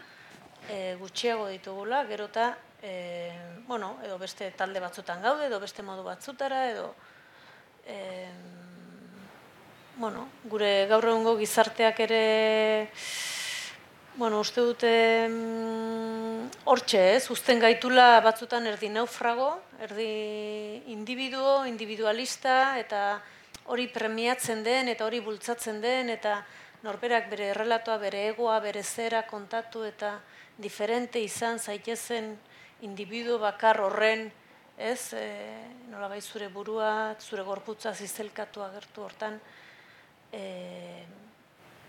e, gutxiago ditugula, gerota, e, bueno, edo beste talde batzutan gaude, edo beste modu batzutara, edo... E, bueno, gure gaur egungo gizarteak ere bueno, uste dute hortxe, ez, uzten gaitula batzutan erdi naufrago, erdi individuo, individualista, eta hori premiatzen den, eta hori bultzatzen den, eta norberak bere errelatoa, bere egoa, bere zera kontatu, eta diferente izan zaitezen individuo bakar horren, ez, e, nola bai zure burua, zure gorputza zizelkatu agertu hortan, e,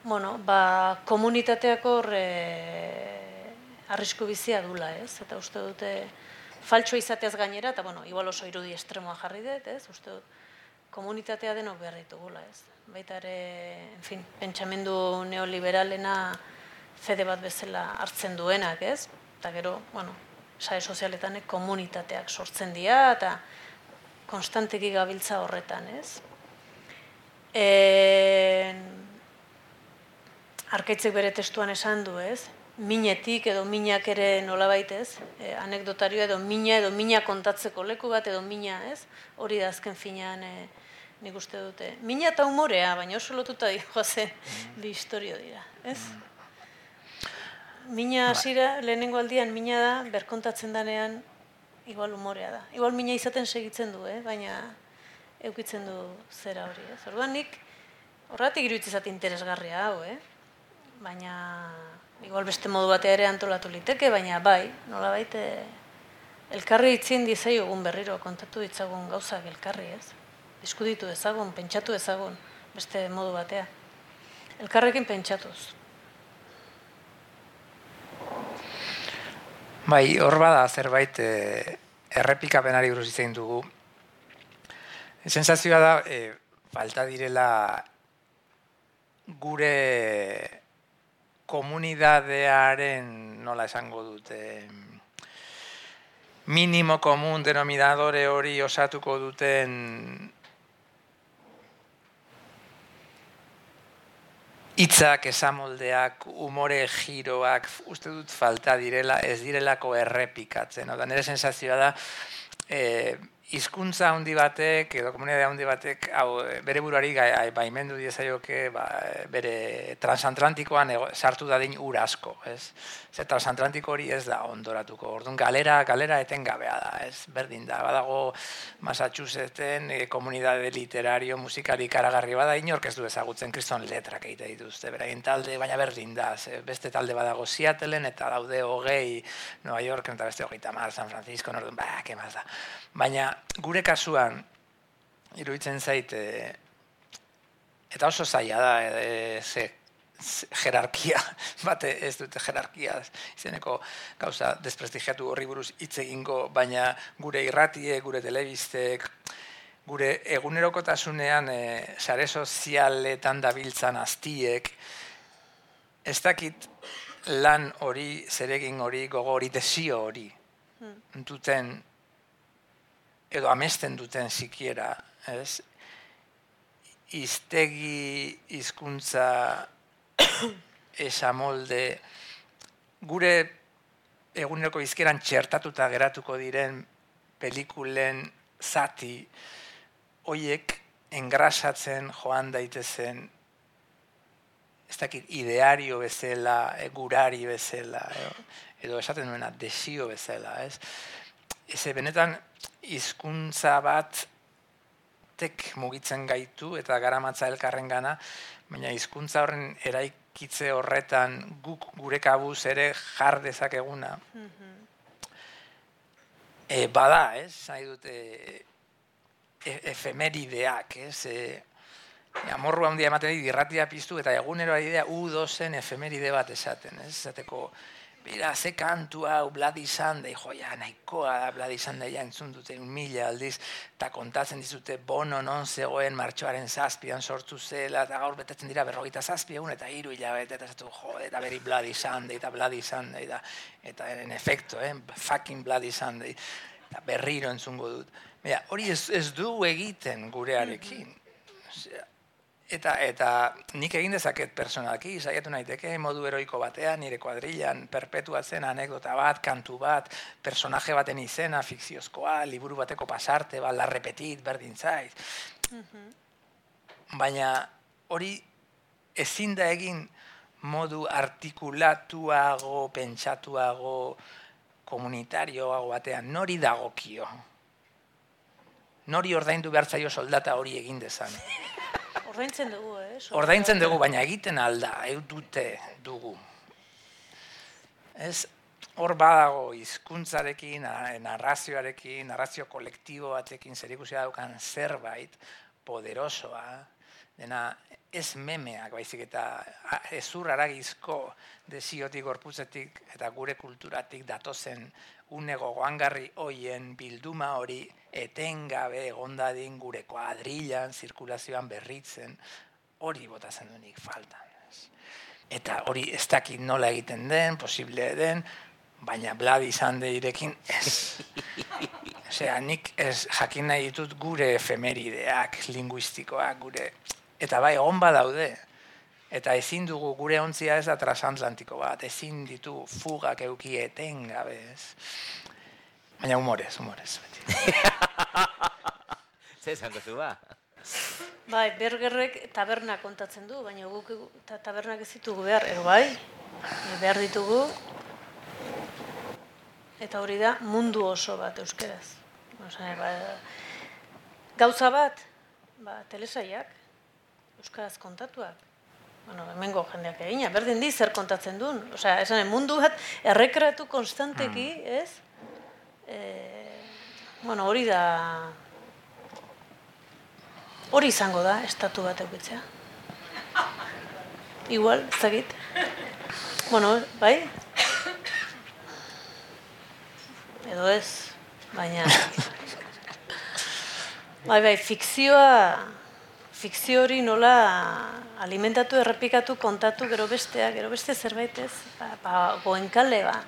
bueno, ba, komunitateak hor e, arrisku bizia dula, ez? Eta uste dute faltxo izateaz gainera, eta bueno, igual oso irudi estremoa jarri dut, ez? Uste dut komunitatea denok behar ditugula, ez? Baita ere, en fin, pentsamendu neoliberalena fede bat bezala hartzen duenak, ez? Eta gero, bueno, sare sozialetan komunitateak sortzen dira, eta konstanteki gabiltza horretan, ez? E, Arkaitzek bere testuan esan du, ez? Minetik edo minak ere nolabait, ez? E, anekdotario edo mina edo mina kontatzeko leku bat edo mina, ez? Hori da azken finean e, nik uste dute. Mina eta humorea, baina oso lotuta dihoa zen mm. bi historio dira, ez? Mina bai. hasira lehenengo aldian mina da, berkontatzen danean igual humorea da. Igual mina izaten segitzen du, eh? baina eukitzen du zera hori, ez? Orduan nik horratik iruditzezat interesgarria hau, eh? baina igual beste modu batea ere antolatu liteke, baina bai, nola baite elkarri itzin dizai egun berriro kontatu ditzagun gauzak elkarri, ez? Diskuditu ezagun, pentsatu ezagun, beste modu batea. Elkarrekin pentsatuz. Bai, hor bada zerbait e, errepikapenari buruz izan dugu. Sensazioa da, e, falta direla gure komunidadearen nola esango dute minimo komun denominadore hori osatuko duten hitzak, esamoldeak, umore giroak, uste dut falta direla, ez direlako errepikatzen. Oda, nire sensazioa da, e, hizkuntza handi batek edo komunitate handi batek hau bere buruari baimendu diezaioke ba, bere transatlantikoan sartu dadin ur asko, ez? Ze transatlantiko hori ez da ondoratuko. Orduan galera, galera etengabea da, ez? Berdin da. Badago Massachusettsen e, komunitate literario, musikari karagarri bada inork ez du ezagutzen kriston letrak egite dituzte. Beraien talde, baina berdin da. Ze beste talde badago Seattleen eta daude hogei Nueva York eta beste hogeita mar, San Francisco, orduan, ba, kemaz da. Baina gure kasuan, iruditzen zait, e, eta oso zaila da, e, ze, jerarkia, bate ez dute jerarkia, izeneko gauza desprestigiatu horri buruz hitz egingo, baina gure irratie, gure telebistek, gure egunerokotasunean e, sare sozialetan dabiltzan aztiek, ez dakit lan hori, zeregin hori, gogo hori, desio hori, hmm. duten edo amesten duten sikiera, ez? Iztegi hizkuntza esamolde gure eguneroko izkeran txertatuta geratuko diren pelikulen zati hoiek engrasatzen joan daitezen ez dakit ideario bezala, gurari bezala, edo esaten duena desio bezala, ez? Ez benetan hizkuntza bat tek mugitzen gaitu eta garamatza elkarren gana, baina hizkuntza horren eraikitze horretan guk gure kabuz ere jar dezakeguna. Mm e, bada, ez? Zai dute e, efemerideak, ez? E, amorru handia ematen dit, irratia piztu eta egunero ari u dozen efemeride bat esaten, ez? Zateko, Bira, ze kantu hau, bladi izan da, jo, nahikoa da, bladi izan da, ja, entzun dute, mila aldiz, eta kontatzen dizute, bono non zegoen martxoaren zazpian sortu zela, eta gaur betetzen dira berrogeita zazpi egun, eta hiru hilabete, eta zatu, jo, eta beri bladi izan da, eta bladi izan da, eta, eta en efecto, eh, fucking bladi izan da. eta berriro entzungo dut. Baina, hori ez, ez du egiten gurearekin. Osea, Eta, eta nik egin dezaket personalki, saiatu naiteke modu eroiko batean, nire kuadrillan, perpetuatzen anekdota bat, kantu bat, personaje baten izena, fikziozkoa, liburu bateko pasarte, bat, la repetit, berdin zait. Baina hori ezin da egin modu artikulatuago, pentsatuago, komunitarioago batean, nori dagokio. Nori ordaindu behar zaio soldata hori egin dezan. Ordaintzen dugu, eh? Ordaintzen dugu, baina egiten alda, eu dute dugu. Ez, hor badago hizkuntzarekin, na- narrazioarekin, narrazio kolektibo batekin zerikusia daukan zerbait poderosoa, dena ez memeak, baizik eta ezur haragizko desiotik, gorputzetik eta gure kulturatik datozen une gogoangarri hoien bilduma hori etengabe egondadin gure kuadrillan, zirkulazioan berritzen, hori botatzen duenik faltan. ez. Eta hori ez dakit nola egiten den, posible den, baina bladi izan irekin ez. Osea, nik ez jakin nahi ditut gure efemerideak, linguistikoak, gure... Eta bai, egon badaude. Eta ezin dugu gure ontzia ez da transatlantiko bat, ezin ditu fugak euki etengabe ez. Baina humorez, humorez. Beti. Zer esango zu ba? Bai, bergerrek taberna kontatzen du, baina guk ta, tabernak ez ditugu behar, ero bai, behar ditugu, eta hori da mundu oso bat euskeraz. Osea, ba, gauza bat, ba, telesaiak, euskaraz kontatuak, bueno, hemengo jendeak egina, berdin di zer kontatzen duen. Osea, esan, mundu bat errekratu konstanteki, ez? E, bueno, hori da Hori izango da, estatu bat eukitzea. Igual, ez. Bueno, bai? Edo ez, baina... Bai, bai, fikzioa, fikzio hori nola alimentatu, errepikatu, kontatu, gero bestea, gero beste zerbait ez, ba, ba, goenkale, ba,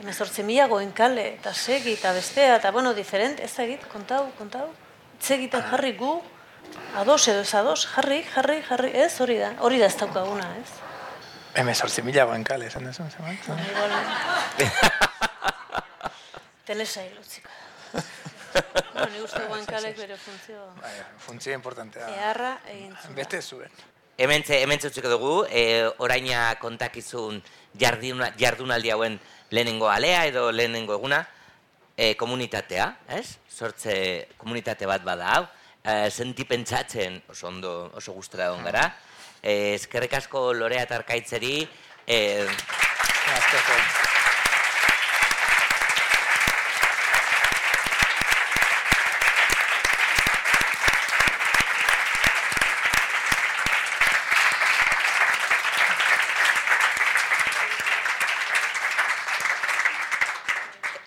emezortze mila goenkale, eta segi, eta bestea, eta bueno, diferent, ez egit, kontau, kontau, hitz egiten jarri gu, ados edo ez ados, jarri, jarri, jarri, ez, hori da, hori da ez daukaguna, ez? Hemen sortzi mila goenkale, esan dezu, zeman? Bueno, igual, telesail utziko. bueno, nik uste goenkalek bere funtzio Bai, funtzio importantea. eharra egin zuen. Bete zuen. Hementze, hementze utziko dugu, e, oraina kontakizun jarduna, jardunaldi hauen lehenengo alea edo lehenengo eguna, e, komunitatea, ez? Sortze komunitate bat bada hau, e, senti pentsatzen oso ondo, oso gustora egon gara. E, eskerrik asko lorea eta arkaitzeri, e, Azteko.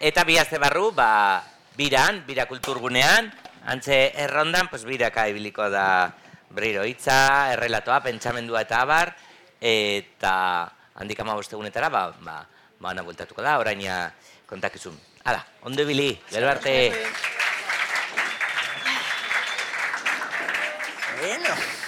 Eta bi aste barru, ba, biran, bira kulturgunean, antze errondan, pues biraka ibiliko da berriro hitza, errelatoa, pentsamendua eta abar, eta handik ama bostegunetara, ba, ba, ba, ona bueltatuko da, oraina kontakizun. Hala, ondo ibili, gero arte. Bueno.